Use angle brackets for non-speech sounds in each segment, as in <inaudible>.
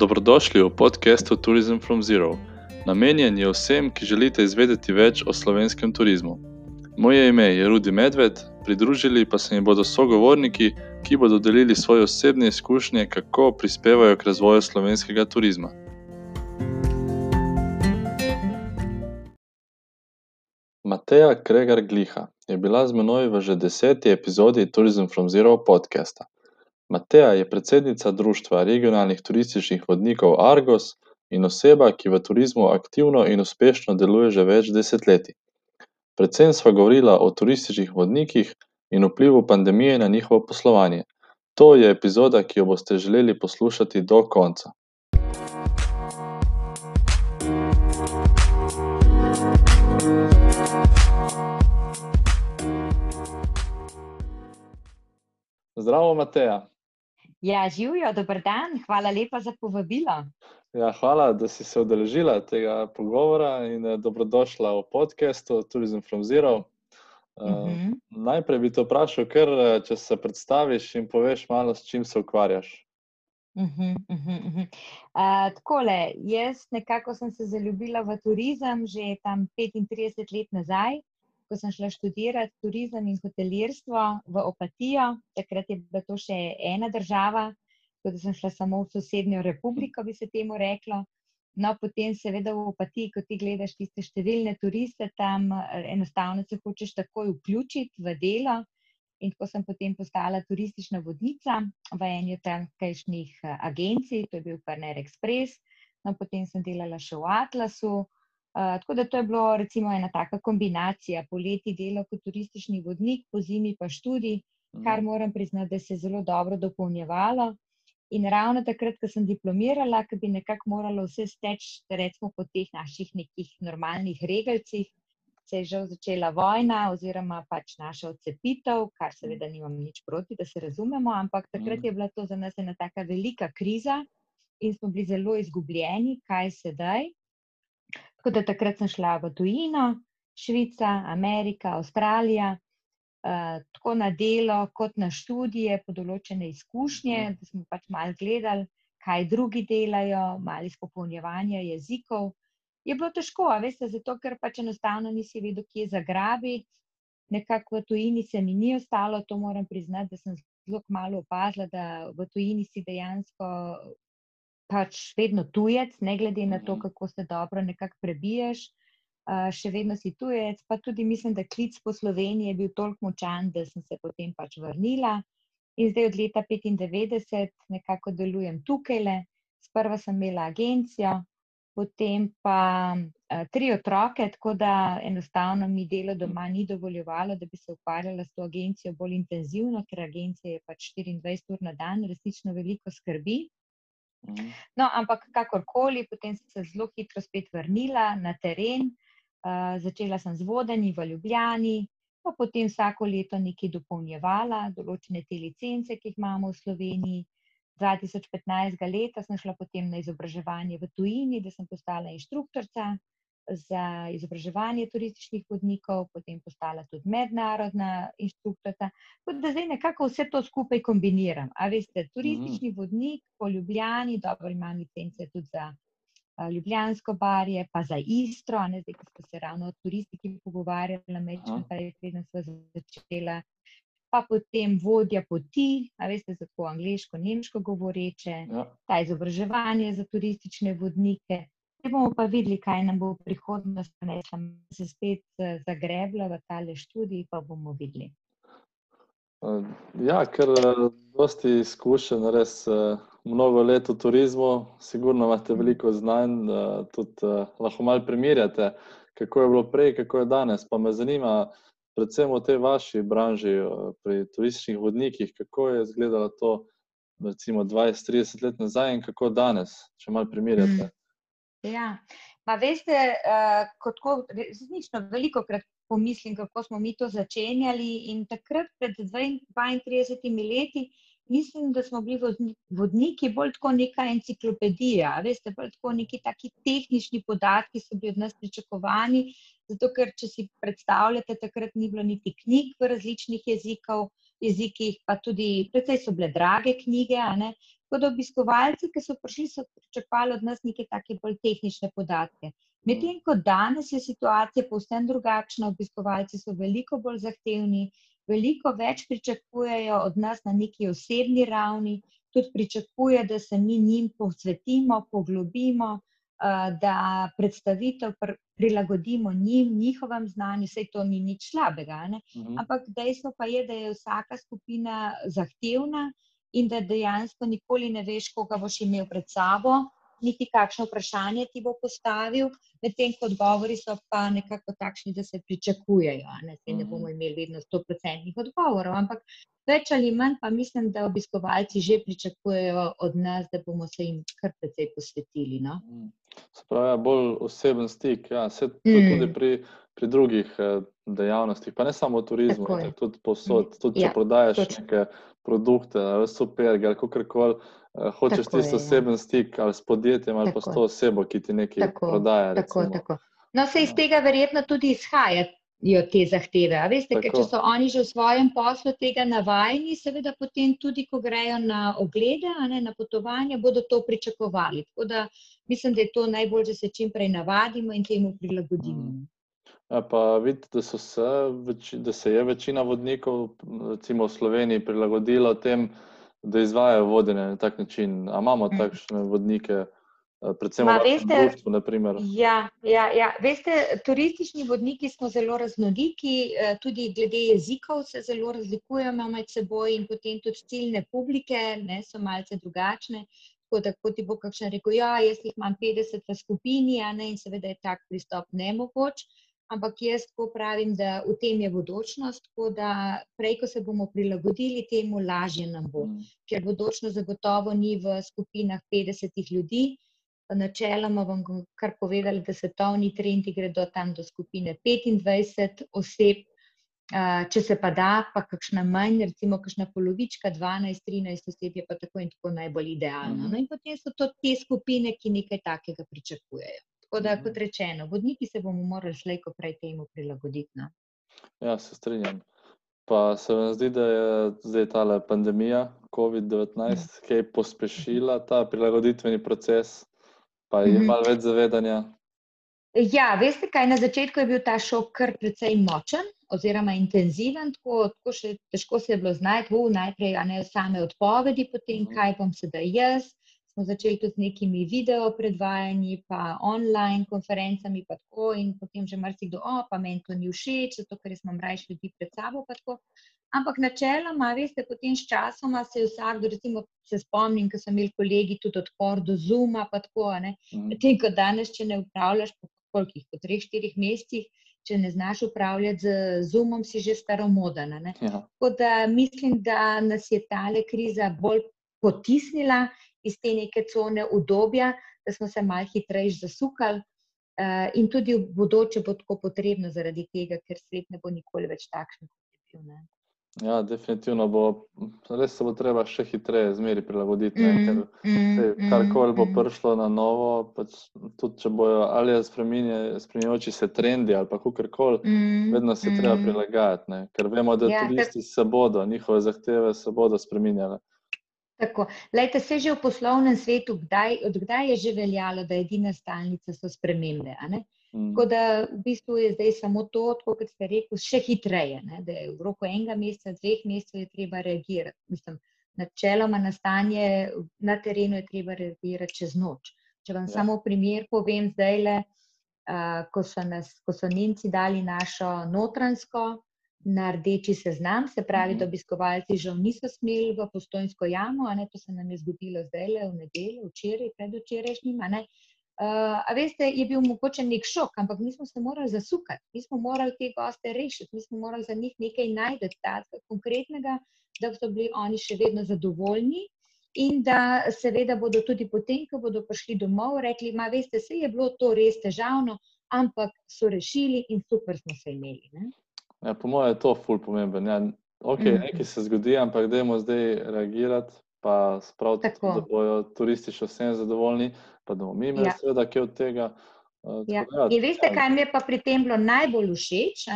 Dobrodošli v podkastu Tourism from Zero. Namenjen je vsem, ki želite izvedeti več o slovenskem turizmu. Moje ime je Rudi Medved, pridružili pa se mi bodo sogovorniki, ki bodo delili svoje osebne izkušnje, kako prispevajo k razvoju slovenskega turizma. Mateja Kregar Gliha je bila z menoj v že deseti epizodi Tourism from Zero podcasta. Mateja je predsednica Društva regionalnih turističnih vodnikov Argos in oseba, ki v turizmu aktivno in uspešno deluje že več desetletij. Predvsem sva govorila o turističnih vodnikih in vplivu pandemije na njihovo poslovanje. To je epizoda, ki jo boste želeli poslušati do konca. Zdravo, Mateja. Ja, živijo, dober dan, hvala lepa za povabilo. Ja, hvala, da si se udeležila tega pogovora in eh, dobrodošla v podkastu Tourism from Zero. Uh, uh -huh. Najprej bi te vprašal, ker, eh, če se predstaviš in poveš malo, s čim se ukvarjaš. Uh -huh, uh -huh, uh -huh. Uh, takole, jaz nekako sem se zaljubila v turizem že tam 35 let nazaj ko sem šla študirati turizem in hotelirstvo v Opatijo, takrat je bila to še ena država, tako da sem šla samo v sosednjo republiko, bi se temu reklo. No, potem, seveda, v Opatiji, ko ti gledaš tiste številne turiste, tam enostavno se hočeš takoj vključiti v delo. In tako sem potem postala turistična vodnica v eni od tamkajšnjih eh, agencij, to je bil Parner Express. No, potem sem delala še v Atlasu, tako da to je bilo recimo ena taka kombinacija, poleti delo kot turistični vodnik, po zimi pa študij, kar mhm. moram priznati, da se je zelo dobro dopolnjevalo. In ravno takrat, ko sem diplomirala, ki bi nekako moralo vse steči, recimo po teh naših nekih normalnih regalcih, se je že začela vojna oziroma pač naša odcepitev, kar seveda nimam nič proti, da se razumemo, ampak takrat mhm. je bila to za nas ena taka velika kriza in smo bili zelo izgubljeni, kaj sedaj. Tako da takrat sem šla v tujino, Švica, Amerika, Avstralija, uh, tako na delo, kot na študije, po določene izkušnje, mhm. da smo pač malo gledali, kaj drugi delajo, malo izpopolnjevanja jezikov. Je bilo težko, veste, zato ker pač enostavno nisi vedel, kje zagrabiti. Nekako v tujini se mi ni ostalo, to moram priznati, da sem zelo malo opazila, da v tujini si dejansko pač vedno tujec, ne glede na to, mhm. kako se dobro nekako prebiješ, uh, še vedno si tujec. Pa tudi mislim, da klic po Sloveniji je bil toliko močan, da sem se potem pač vrnila. In zdaj od leta 95 nekako delujem tukaj. Le. Sprva sem imela agencijo, potem pa uh, tri otroke, tako da enostavno mi delo doma ni dovoljevalo, da bi se ukvarjala s to agencijo bolj intenzivno, ker agencija je pač 24 ur na dan, resnično veliko skrbi. Mhm. No, ampak kakorkoli, potem sem se zelo hitro spet vrnila na teren, uh, začela sem z vodenjem v Ljubljani, pa potem vsako leto nekaj dopolnjevala, določene te licence, ki jih imamo v Sloveniji. 2015. leta sem šla potem na izobraževanje v tujini, da sem postala inštruktorica za izobraževanje turističnih vodnikov, potem postala tudi mednarodna inštruktorica. Da zdaj nekako vse to skupaj kombiniram. A veste, turistični mm. vodnik po Ljubljani, dobro imam licence tudi za uh, Ljubljansko barje, pa za Istro, ne zdaj, ko smo se ravno o turistiki pogovarjali, mečem, pa je preden smo začela. Pa potem vodja poti, a veste, tako angliško, nemško govoreče, ja. ta izobraževanje za turistične vodnike, bomo pa videli, kaj nam bo v prihodnosti prinesla. Se spet eh, zagrebla v tale študij, pa bomo videli. Eh, ja, ker eh, dosti izkušen, res mnogo let v turizmu, sigurno imate veliko znanj, tudi lahko malo primerjate, kako je bilo prej, kako je danes. Pa me zanima, predvsem v tej vaši branži, pri turističnih vodnikih, kako je izgledalo to recimo 20-30 let nazaj in kako danes, če malo primerjate. Mm. Ja, pa veste, uh, kot resnično veliko krat pomislim, kako smo mi to začenjali. In takrat, pred 32 leti, mislim, da smo bili vodniki bolj kot neka enciklopedija. Veste, bolj kot neki taki tehnični podatki so bili od nas pričakovani. Zato, ker če si predstavljate, takrat ni bilo niti knjig v različnih jezikov, jezikih, pa tudi, predvsej so bile drage knjige. Tako da obiskovalci, ki so prišli, so pričakovali od nas neke take bolj tehnične podatke. Medtem ko danes je situacija povsem drugačna, obiskovalci so veliko bolj zahtevni, veliko več pričakujejo od nas na neki osebni ravni, tudi pričakuje, da se mi njim posvetimo, poglobimo, da predstavitev prilagodimo njim, njihovem znanju, vse to ni nič slabega. Mhm. Ampak dejstvo pa je, da je vsaka skupina zahtevna in da dejansko nikoli ne veš, koga boš imel pred sabo, niti kakšno vprašanje ti bo postavil, medtem ko odgovori so pa nekako takšni, da se pričakujejo. Ne, ne bomo mhm. imeli vedno 100% odgovorov, ampak več ali manj pa mislim, da obiskovalci že pričakujejo od nas, da bomo se jim kar precej posvetili. No? Mhm. Spravi, ja, bolj oseben stik, ja, se mm. tudi pri, pri drugih eh, dejavnostih, pa ne samo v turizmu, ampak tudi posod. Tudi, če ja, prodajaš točno. neke produkte, super, ali kako koli. Uh, hočeš tako tisto ja. oseben stik ali s podjetjem ali tako. pa s to osebo, ki ti nekaj tako, prodaja. Tako, tako. No, se iz ja. tega verjetno tudi izhaja te zahteve. Veste, ker, če so oni že v svojem poslu tega navajeni, seveda potem tudi, ko grejo na oglede, ne, na potovanje, bodo to pričakovali. Tako da mislim, da je to najbolj, da se čim prej navadimo in temu prilagodimo. Mm. Ja, pa vidite, da, se, da se je večina vodnikov, recimo v Sloveniji, prilagodila tem, da izvajajo vodenje na tak način. A imamo mm. takšne vodnike, predvsem Ma, veste, v Društvu? Ja, ja, ja. Veste, turistični vodniki smo zelo raznoliki, tudi glede jezikov se zelo razlikujemo med seboj in potem tudi ciljne publike ne, so malce drugačne. Tako da, kot ti bo kakšen rekel, ja, jaz jih imam 50 v skupini, a ne, in seveda je tak pristop nemogoč ampak jaz tako pravim, da v tem je bodočnost, tako da prej, ko se bomo prilagodili temu, lažje nam bo. Mm. Ker bodočnost zagotovo ni v skupinah 50 ljudi. Načeloma vam kar povedali, da svetovni trendi gredo tam do skupine 25 oseb, če se pa da, pa kakšna manj, recimo kakšna polovička, 12-13 oseb je pa tako in tako najbolj idealno. Mm. No in potem so to te skupine, ki nekaj takega pričakujejo. Tako da, kot rečeno, vodniki se bomo morali slejko prej temu prilagoditi. No? Ja, se strinjam. Pa se vam zdi, da je zdaj ta pandemija COVID-19, ja. ki je pospešila ta prilagoditveni proces, pa je mhm. malo več zavedanja? Ja, veste kaj, na začetku je bil ta šok kar precej močen oziroma intenziven, tako, tako še težko se je bilo znajti, najprej ne same odpovedi, potem mhm. kaj bom sedaj jaz, smo začeli tudi z nekimi video predvajanji, pa online konferencami, pa tako, in potem že marsikdo, o, pa meni to ni všeč, zato ker smo mrajši ljudi pred sabo. Ampak načeloma, veste, potem s časoma se je vsak, recimo, se spomnim, ko so imeli kolegi tudi odpor do Zuma, pa tako, ne. Mm. Tem, ko danes, če ne upravljaš po kolikih, po treh, štirih mesecih, če ne znaš upravljati z Zoomom, si že staromodan. Ja. Tako da mislim, da nas je tale kriza bolj potisnila iz te neke cone udobja, da smo se malo hitreje zasukali. Uh, in tudi v bodoče bo tako potrebno, zaradi tega, ker svet ne bo nikoli več takšen, kot je bil. Ne? Ja, definitivno bo, res se bo treba še hitreje zmeri prilagoditi. Mm, ker mm, karkoli bo mm. prišlo na novo, pač tudi če bojo ali spremenjajoči se trendi ali pa kakorkoli, mm, vedno se mm. treba prilagajati. Ne? Ker vemo, da ja, turisti se bodo, njihove zahteve se bodo spremenjale. Tako, lejte se že v poslovnem svetu, kdaj, od kdaj je že veljalo, da edina stalnica so spremembe. Mm. Tako da v bistvu je zdaj samo to, kot ste rekli, še hitreje, ne? da je v roku enega meseca, dveh mesecev je treba reagirati. Mislim, načeloma na stanje na terenu je treba reagirati čez noč. Če vam ja. samo primer povem, zdaj le, uh, ko, ko so Nemci dali našo notransko na rdeči seznam, se pravi, da mhm. obiskovalci žal niso smeli v postojnsko jamo, a ne to se nam je zgodilo zdaj le v nedeljo, včeraj, predvčerajšnjim. Uh, a veste, je bil mogoče nek šok, ampak mi smo se morali zasukati, mi smo morali te goste rešiti, mi smo morali za njih nekaj najti, tako konkretnega, da so bili oni še vedno zadovoljni in da seveda bodo tudi potem, ko bodo prišli domov, rekli, ma veste, se je bilo to res težavno, ampak so rešili in super smo se imeli. Ne? Ja, po mojem je to ful pomemben. Ja, okay, mm. Nekaj se zgodi, ampak dajmo zdaj reagirati, pa spraviti, da bodo turisti še vsem zadovoljni, pa da bomo mi imeli, ja. seveda, kaj od tega. Uh, ja. da, ja, In veste, kaj mi je pa pri tem bilo najbolj všeč?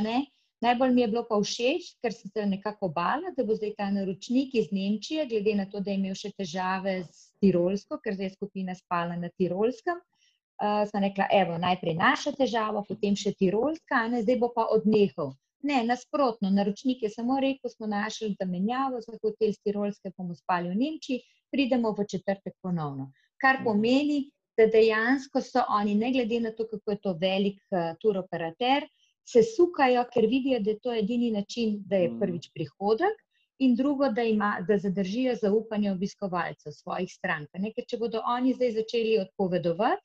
Najbolj mi je bilo pa všeč, ker sem se nekako bala, da bo zdaj ta naročnik iz Nemčije, glede na to, da je imel še težave z Tirolsko, ker zdaj je skupina spala na Tirolskem. Uh, sem rekla, evo, najprej naša težava, potem še Tirolska, ne, zdaj bo pa odnehal. Ne, nasprotno, naročnik je samo rekel, smo našli zamenjavo za hotel z Tirolske, bomo spali v Nemčiji, pridemo v četrtek ponovno. Kar Mhm. pomeni, da dejansko so oni, ne glede na to, kako je to velik uh, turoperater, se sukajo, ker vidijo, da je to edini način, da je Mhm. prvič prihodek. In drugo, da, ima, da zadržijo zaupanje obiskovalcev svojih strank. Ne? Ker če bodo oni zdaj začeli odpovedovati,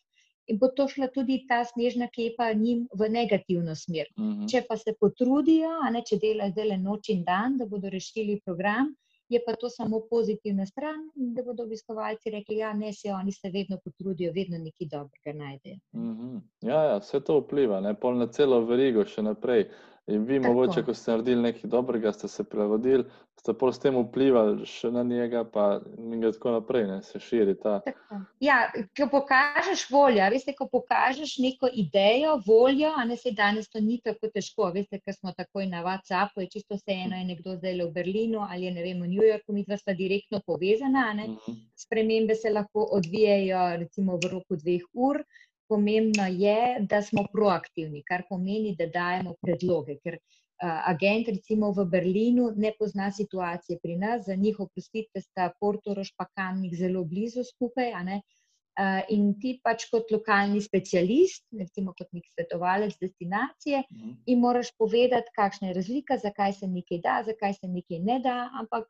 in bo to šla tudi ta snežna kepa njim v negativno smer. Mhm. Če pa se potrudijo, a ne če delajo zdaj le noč in dan, da bodo rešili program, je pa to samo pozitivna stran, da bodo obiskovalci rekli, da ja, ne se oni se vedno potrudijo, vedno nekaj dobrega najdejo. Mhm. Ja, ja, vse to vpliva, ne pol na celo verigo še naprej. In vi, Tako. mogoče, ko ste naredili nekaj dobrega, ste se prilagodili, ste pol s tem vplivali še na njega, pa in tako naprej, ne se širi ta. Tako. Ja, ko pokažeš voljo, veste, ko pokažeš neko idejo, voljo, a ne se danes to ni tako težko. Veste, ker smo takoj na WhatsAppu, je čisto vseeno, je nekdo zdaj v Berlinu ali je ne vem, v New Yorku, mi dva sta direktno povezana. Ne? Mhm. Spremembe se lahko odvijajo recimo v roku dveh ur. Pomembno je, da smo proaktivni, kar pomeni, da dajemo predloge. Ker agent, recimo v Berlinu, ne pozna situacije pri nas, za njih, oprostite, sta Portorož pa Kamnik zelo blizu skupaj. in ti pač kot lokalni specialist, recimo kot nek svetovalec destinacije, Mhm. in moraš povedati, kakšna je razlika, zakaj se nekaj da, zakaj se nekaj ne da. Ampak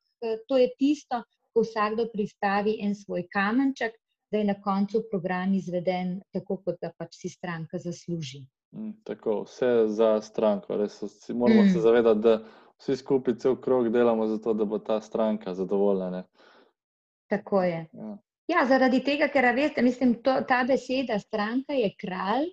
to je tisto, ko vsakdo pristavi en svoj kamenček, da je na koncu program izveden tako, kot ga pač si stranka zasluži. Mm, Tako, vse za stranko. Res, moramo se Mm. zavedati, da vsi skupaj cel krog delamo za to, da bo ta stranka zadovoljna. Ne? Tako je. Ja. Ja, zaradi tega, ker veste, mislim, to, ta beseda stranka je kralj.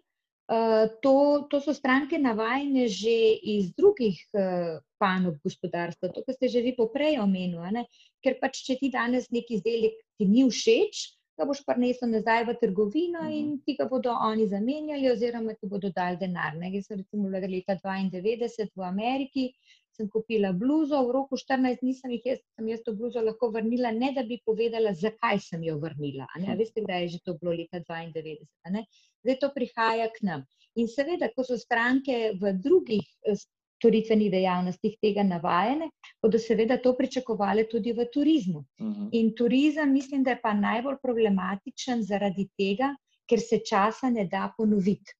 Uh, to, to so stranke navajene že iz drugih uh, panog gospodarstva, to, kar ste že vi poprej omenili. Ker pač, če ti danes neki izdelek ti ni všeč, ga boš prinesel nazaj v trgovino Mhm. in ti ga bodo oni zamenjali, oziroma ti bodo dali denar. Ne. Jaz sem recimo leta 92 v Ameriki, sem kupila bluzo, v roku 14 dni sem, jih jaz, sem jaz to bluzo lahko vrnila, ne da bi povedala, zakaj sem jo vrnila. Hm. veste, kdaj je že to bilo leta 92. a ne. Zdaj to prihaja k nam. In seveda, ko so stranke v drugih storitvenih dejavnostih tega navajene, bodo seveda to pričakovali tudi v turizmu. Mhm. In turizem mislim, da je pa najbolj problematičen zaradi tega, ker se časa ne da ponoviti.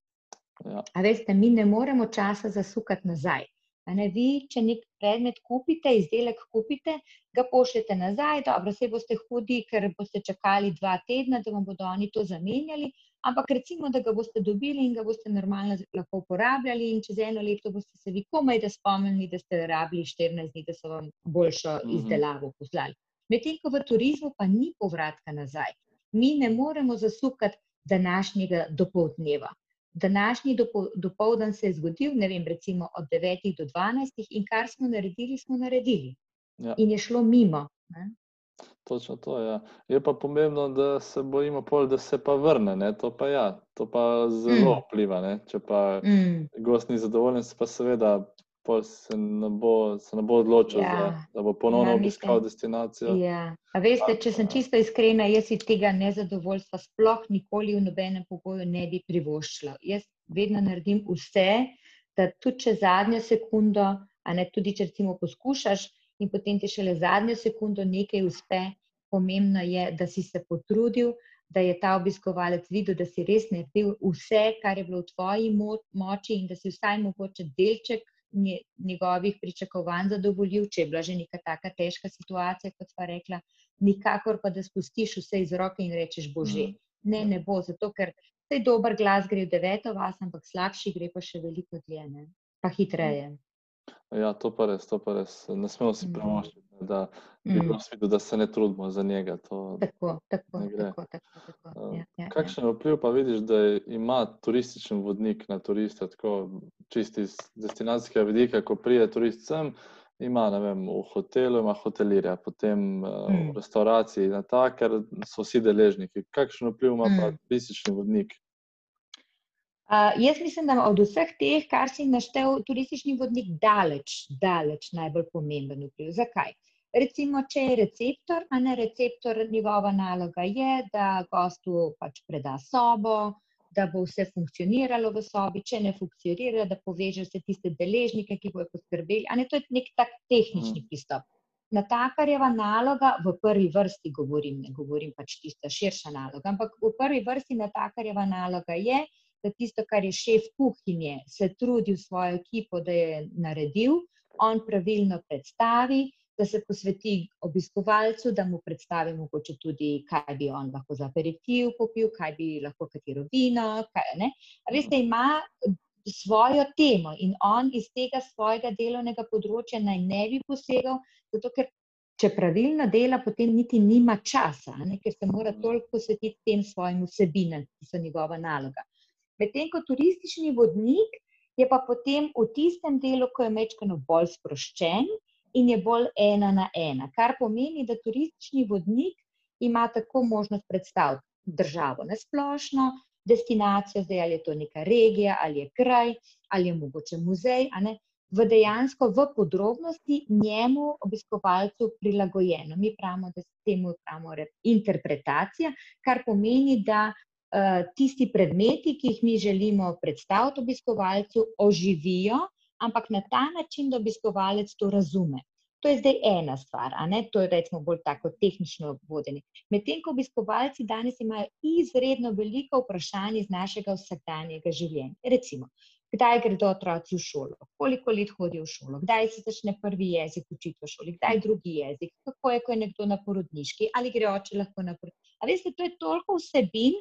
Ja. A veste, mi ne moremo časa zasukati nazaj. A ne, vi, če nek predmet kupite, izdelek kupite, ga pošljete nazaj, dobro, se boste hudi, ker boste čakali dva tedna, da vam bodo oni to zamenjali, ampak recimo, da ga boste dobili in ga boste normalno lahko uporabljali in čez eno leto boste se vi komaj da spomnili, da ste rabili 14 dni, da so vam boljšo Mhm. izdelavo poslali. Medtem ko v turizmu pa ni povratka nazaj. Mi ne moremo zasukati današnjega dopoldneva. Današnji dopo- dopoldan se je zgodil, ne vem, recimo od 9 do 12 in kar smo naredili, smo naredili. Ja. In je šlo mimo. Ne? Točno to je. Ja. Je pa pomembno, da se bojimo, pol, da se pa vrne. Ne? To pa ja, to pa zelo Mm. vpliva. Ne? Če pa Mm. gost ni zadovoljen, se pa seveda se ne bo, se ne bo odločil, Ja. za, da bo ponovno Ja, obiskal destinacijo. Ja. A veste, če sem Ja. čisto iskrena, jaz si tega nezadovoljstva sploh nikoli v nobenem pogoju ne bi privoščila. Jaz vedno naredim vse, da tudi če zadnjo sekundo, a ne tudi če recimo poskušaš in potem ti šele zadnjo sekundo nekaj uspe, pomembno je, da si se potrudil, da je ta obiskovalec videl, da si res naredil vse, kar je bilo v tvoji mo moči in da si vsaj mogoče delček nje- njegovih pričakovanj zadovoljil, če je bila že neka taka težka situacija, kot sva rekla, nikakor pa da spustiš vse iz roke in rečeš, bože, Mhm. ne, ne bo, zato ker sej dober glas gre v deveto vas, ampak slabši gre pa še veliko dlje, ne? pa hitreje. Ja, to pa res, to pa res. Ne smemo si Mhm. privoščiti, da bi Mm. videl, da se ne trudimo za njega. To, Tako, tako, tako, tako, tako. Eh, Ja, ja, ja. Kakšen vpliv pa vidiš, da ima turističen vodnik na turiste, tako čisti iz destinacijskega vidika, ko pride turist sem, ima vem, v hotelu, ima hotelirja, potem eh, v Mm. restavraciji, na ta, ker so vsi deležniki. Kakšen vpliv ima pa Mm. turistični vodnik? Uh, jaz mislim, da od vseh teh, kar si naštel, turistični vodnik daleč, daleč najbolj pomemben vpliv. Zakaj? Recimo, če je receptor, a ne receptor, njegova naloga je, da gostu pač preda sobo, da bo vse funkcioniralo v sobi, če ne funkcionira, da poveže vse tiste deležnike, ki bojo poskrbeli. Ne to je nek tak tehnični mm. pristop. Natakarjeva naloga, v prvi vrsti govorim, ne govorim pač tista širša naloga, ampak v prvi vrsti natakarjeva naloga je, da tisto, kar je šef kuhinje, se trudi v svojo ekipo, da je naredil, on pravilno predstavi, da se posveti obiskovalcu, da mu predstavi mogoče tudi, kaj bi on lahko za aperitiv popil, kaj bi lahko katero vino. Kaj, veste, ima svojo temo in on iz tega svojega delovnega področja naj ne bi posegal, zato ker. Če pravilno dela, potem niti nima časa, ne, ker se mora toliko posvetiti tem svojim vsebinam, ki so njegova naloga. Medtem ko turistični vodnik je pa potem v tistem delu, ko je mečkano bolj sproščen in je bolj ena na ena. Kar pomeni, da turistični vodnik ima tako možnost predstaviti državo na splošno, destinacijo, zdaj ali je to neka regija, ali je kraj, ali je mogoče muzej, v dejansko v podrobnosti njemu obiskovalcu prilagojeno. Mi pravimo, da se temu pravimo interpretacija, kar pomeni, da tisti predmeti, ki jih mi želimo predstaviti obiskovalcu, oživijo, ampak na ta način, da obiskovalec to razume. To je zdaj ena stvar, to je recimo bolj tako tehnično vodenje. Medtem ko obiskovalci danes imajo izredno veliko vprašanj iz našega vsakdanjega življenja. Recimo, kdaj gredo otroci v šolo, koliko let hodijo v šolo, kdaj se začne prvi jezik učiti v šoli, kdaj drugi jezik, kako je, ko je nekdo na porodniški, ali gre oče lahko na porodniški. A veste, to je toliko vsebin,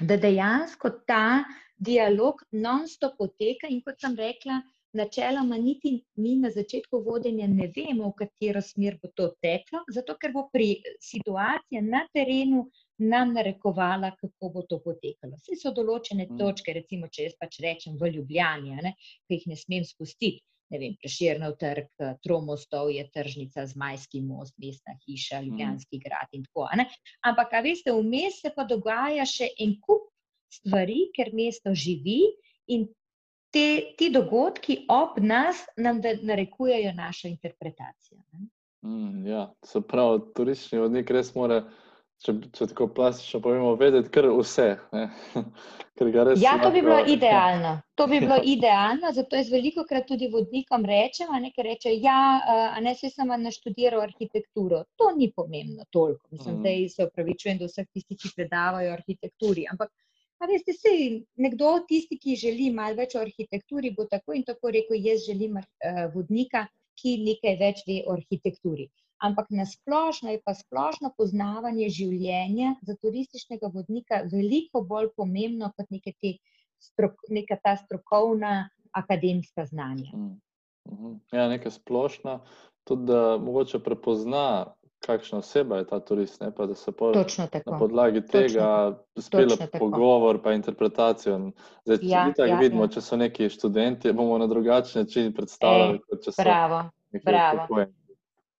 da dejansko ta dialog non-stop poteka in kot sem rekla, načeloma niti mi na začetku vodenja ne vemo, v katero smer bo to teklo, zato ker bo pri situaciji na terenu nam narekovala, kako bo to potekalo. Vse so določene mm. točke, recimo, če jaz pač rečem v Ljubljani, ki jih ne smem spustiti ne vem, preširno trg, Tromostov je tržnica z Majskim most, mestna hiša, mhm. Ljubljanski grad in tako. Ne? Ampak, a veste, vmes se pa dogaja še en kup stvari, ker mesto živi in te, ti dogodki ob nas nam narekujejo našo interpretacijo. Mm, ja, se pravi, turistični vodnik res mora če, če tako plastično povemo, vedeti kar vse. <laughs> ja, to bi bilo idealno. To bi bilo <laughs> idealno, zato jaz veliko krat tudi vodnikom rečem, a nekaj reče, ja, a ne se sem naštudiral arhitekturo. To ni pomembno toliko. Mislim, da mm. se upravičujem do vseh tistih, ki predavajo arhitekturi. Ampak, a veste, se nekdo, tisti, ki želi malo več o arhitekturi, bo tako in tako rekel, jaz želim uh, vodnika, ki nekaj več ve o arhitekturi ampak na splošno je pa splošno poznavanje življenja za turističnega vodnika veliko bolj pomembno kot neke te strok, neka ta strokovna akademska znanja. Mm, mhm. Ja, nekaj splošno, tudi da mogoče prepozna, kakšna oseba je ta turist, ne pa da se po, na podlagi tega spele pogovor pa interpretacijo. Zdaj, ja, če ja, vidimo, ja. če so neki študenti, bomo na drugačen način predstavljali, e, kot če so bravo, bravo.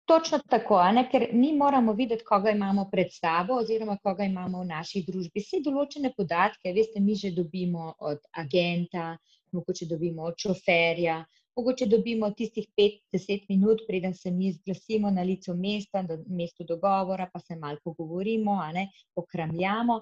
Točno tako, ne, ker mi moramo videti, koga imamo pred sabo, oziroma koga imamo v naši družbi. Vse določene podatke, veste, mi že dobimo od agenta, mogoče dobimo od šoferja, mogoče dobimo tistih 5-10 minut, preden se mi zglasimo na licu mesta, na mestu dogovora, pa se malo pogovorimo, ne, pokramljamo.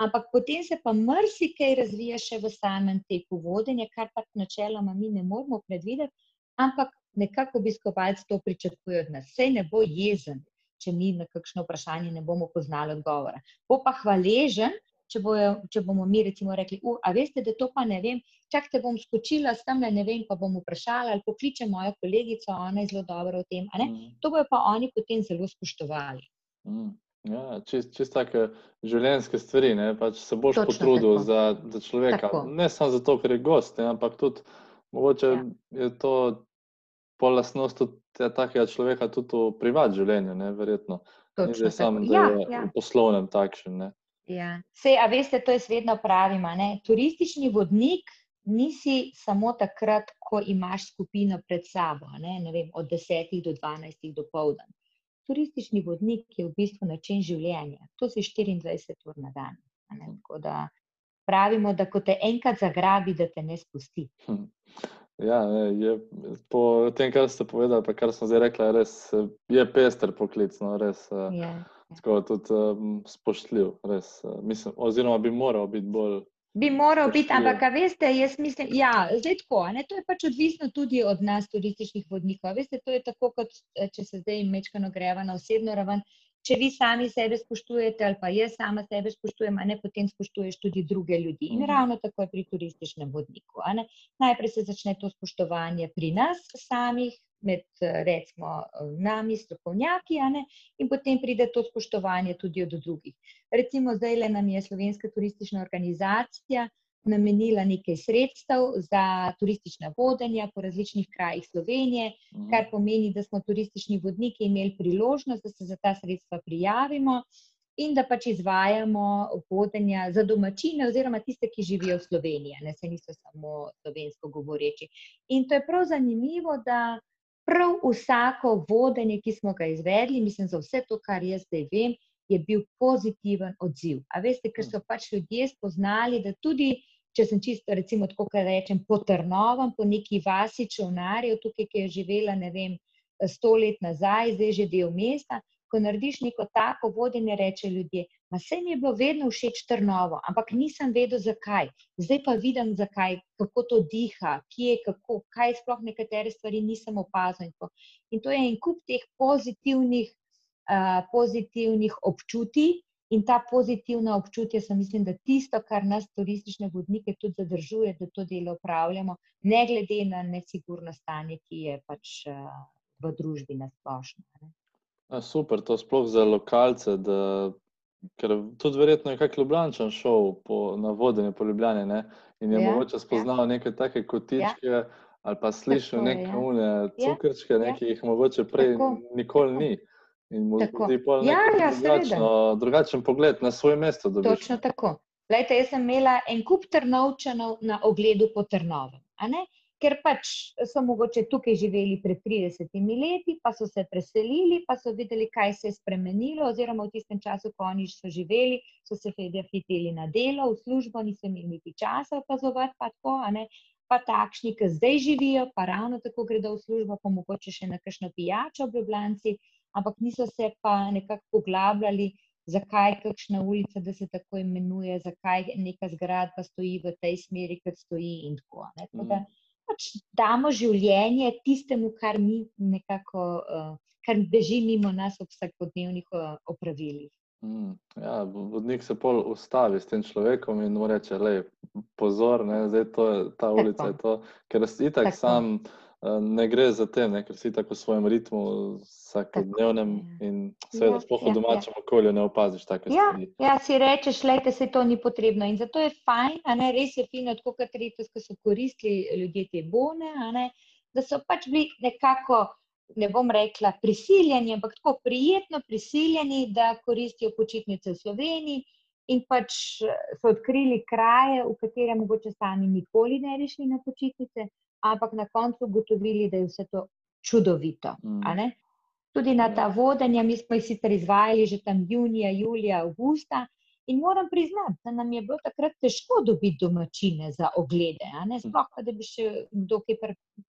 Ampak potem se pa marsikaj razvija še v samem teku vodenja, kar pa načeloma mi ne moramo predvideti, ampak nekako obiskovalci to pričakujejo od nas. Sej ne bo jezen, če mi na kakšno vprašanje ne bomo poznali odgovora. Bo pa hvaležen, če, bojo, če bomo mi recimo rekli, a veste, da to pa ne vem, čak te bom skočila s tem, ne vem, pa bom vprašala ali pokliče mojo kolegico, ona je zelo dobra v tem. Mm. To bojo pa oni potem zelo spoštovali. Mm. Ja, čist, čist take življenjske stvari, ne? pač se boš Točno potrudil za, za človeka. Tako. Ne samo zato, ker je gost, ne? ampak tudi mogoče ja. je to pol lastnost takega človeka tudi v privat življenju, ne, verjetno. Ni že sam, da ja, je ja. v poslovnem takšen, ne. Ja. Sej, a veste, to jaz vedno pravim, ne, turistični vodnik nisi samo takrat, ko imaš skupino pred sabo, ne, ne vem, od desetih do dvanajstih do povdan. Turistični vodnik je v bistvu način življenja. To si 24 ur na dan. Ne, tako da pravimo, da ko te enkrat zagrabi, da te ne spusti. Hm. Ja, ne, je, po tem, kar ste povedali, pa kar sem zdaj rekla, res, je pester poklic. No, res, je, je. Tako, tudi um, spoštljiv. Res, mislim, oziroma, bi moral biti bolj. Bi moral biti, ampak veste, jaz mislim, da ja, je tako. Ne, to je pač odvisno tudi od nas, turističnih vodnikov. Veste, to je tako, kot če se zdaj mečkano greva na osebno raven če vi sami sebe spoštujete, ali pa jaz sama sebe spoštujem, ne, potem spoštuješ tudi druge ljudi. In mhm. ravno tako je pri turističnem vodniku. Najprej se začne to spoštovanje pri nas samih. Med recimo nami, strokovnjaki, in potem pride to spoštovanje tudi od drugih. Recimo, zdaj le nam je Slovenska turistična organizacija namenila nekaj sredstev za turistična vodenja po različnih krajih Slovenije, mhm. kar pomeni, da smo turistični vodniki imeli priložnost, da se za ta sredstva prijavimo in da pač izvajamo vodenja za domačine oziroma tiste, ki živijo v Sloveniji, ne se niso samo slovensko govoreči. In to je prav zanimivo, da prav vsako vodenje, ki smo ga izvedli, mislim za vse to, kar jaz zdaj vem, je bil pozitiven odziv. A veste, ker so pač ljudje spoznali, da tudi če sem čisto, recimo, tako kaj rečem, po Trnovem, po neki vasi čovnarjev, tukaj, ki je živela, ne vem, sto let nazaj, zdaj že del mesta. Ko narediš neko tako vodenje, reče ljudje, ma se mi je bilo vedno všeč Trnovo, ampak nisem vedel, zakaj. Zdaj pa vidim, zakaj, kako to diha, kje, kako, kaj sploh nekatere stvari nisem opazil. In to je en kup teh pozitivnih, pozitivnih občutij, In ta pozitivna občutja, sem mislim, da tisto, kar nas, turistične vodnike, tudi zadržuje, da to delo upravljamo, ne glede na nesigurno stanje, ki je pač v družbi na splošno. Super, to sploh za lokalce. Da, ker tudi verjetno je kakšen Ljubljančan šel po, na vodenje po Ljubljani ne? in je ja, mogoče spoznal ja. neke take kotičke. Ja. Ali pa slišal neke umne ja. cukrčke, ja. ki jih mogoče prej tako, nikoli tako. ni. In mu pa ja, ja, drugačno, drugačen pogled na svoje mesto. Dobiš. Točno tako. Lejte, jaz sem imela en kup trnovčanov na ogledu po Trnovem. Ker pač so mogoče tukaj živeli pred 30 leti, pa so se preselili, pa so videli, kaj se je spremenilo, oziroma v tistem času, ko oni so živeli, so se hiteli na delo, v službo, niso imeli niti časa opazovati, pa tako, pa takšni, ki zdaj živijo, pa ravno tako gredo v službo, pa mogoče še na kakšno pijačo v Ljubljani ampak niso se pa nekako poglabljali, zakaj kakšna ulica, da se tako imenuje, zakaj neka zgradba stoji v tej smeri, kot stoji. In tako naprej. Da mm. pač damo življenje tistemu, kar mi nekako, uh, kar beži mimo nas v vsakodnevnih uh, opravilih. Mm, ja, vodnik se pol ustavi s tem človekom in mu reče: Pozor, ne, zdaj to je ta ulica. Je to, ker si tako sam. Eh, ne gre za te, ne, ker si tako v svojem ritmu, vsakodnevnem in seveda, ja, sploh v ja, domačem ja. okolju, ne opaziš tako ja, stvari. Ja, si rečeš, lejte, se to ni potrebno. In zato je fajn, a ne res je fino, tako kot reči, ko so koristili ljudje te bone, ne, da so pač bili nekako. Ne bom rekla prisiljeni, ampak tako prijetno prisiljeni, da koristijo počitnice v Sloveniji, in pač so odkrili kraje, v katere mogoče sami nikoli ne bi šli na počitnice, ampak na koncu ugotovili, da je vse to čudovito. Mm. Tudi na ta vodenja, mi smo jih sicer izvajali že tam junija, julija, avgusta. In moram priznati, da nam je bilo takrat težko dobiti domačine za oglede. Sploh pa, da bi še kdo kaj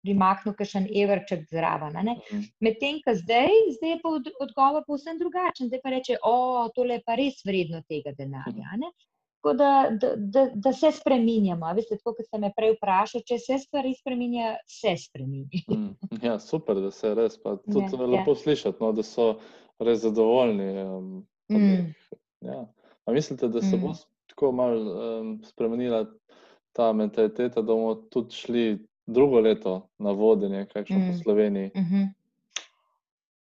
primaknil, kaj še en evrček zraven. Medtem, ko zdaj, zdaj je pa odgovor povsem drugačen. Zdaj pa reče, o, tole je pa res vredno tega denarja. Tako da, da, da, da se spremenjamo. Veste, tako kot ste me prej vprašali, če se stvari spremenjajo, se spremenjajo. mm, ja, super, da se res. Tudi ja, je lepo ja. slišati, no, da so res zadovoljni. Um, mm. ja. Mislite, da se mm. bo tako malo um, spremenila ta mentaliteta, da bomo tudi šli drugo leto na vodenje, kakšno mm. po Sloveniji? Mm -hmm.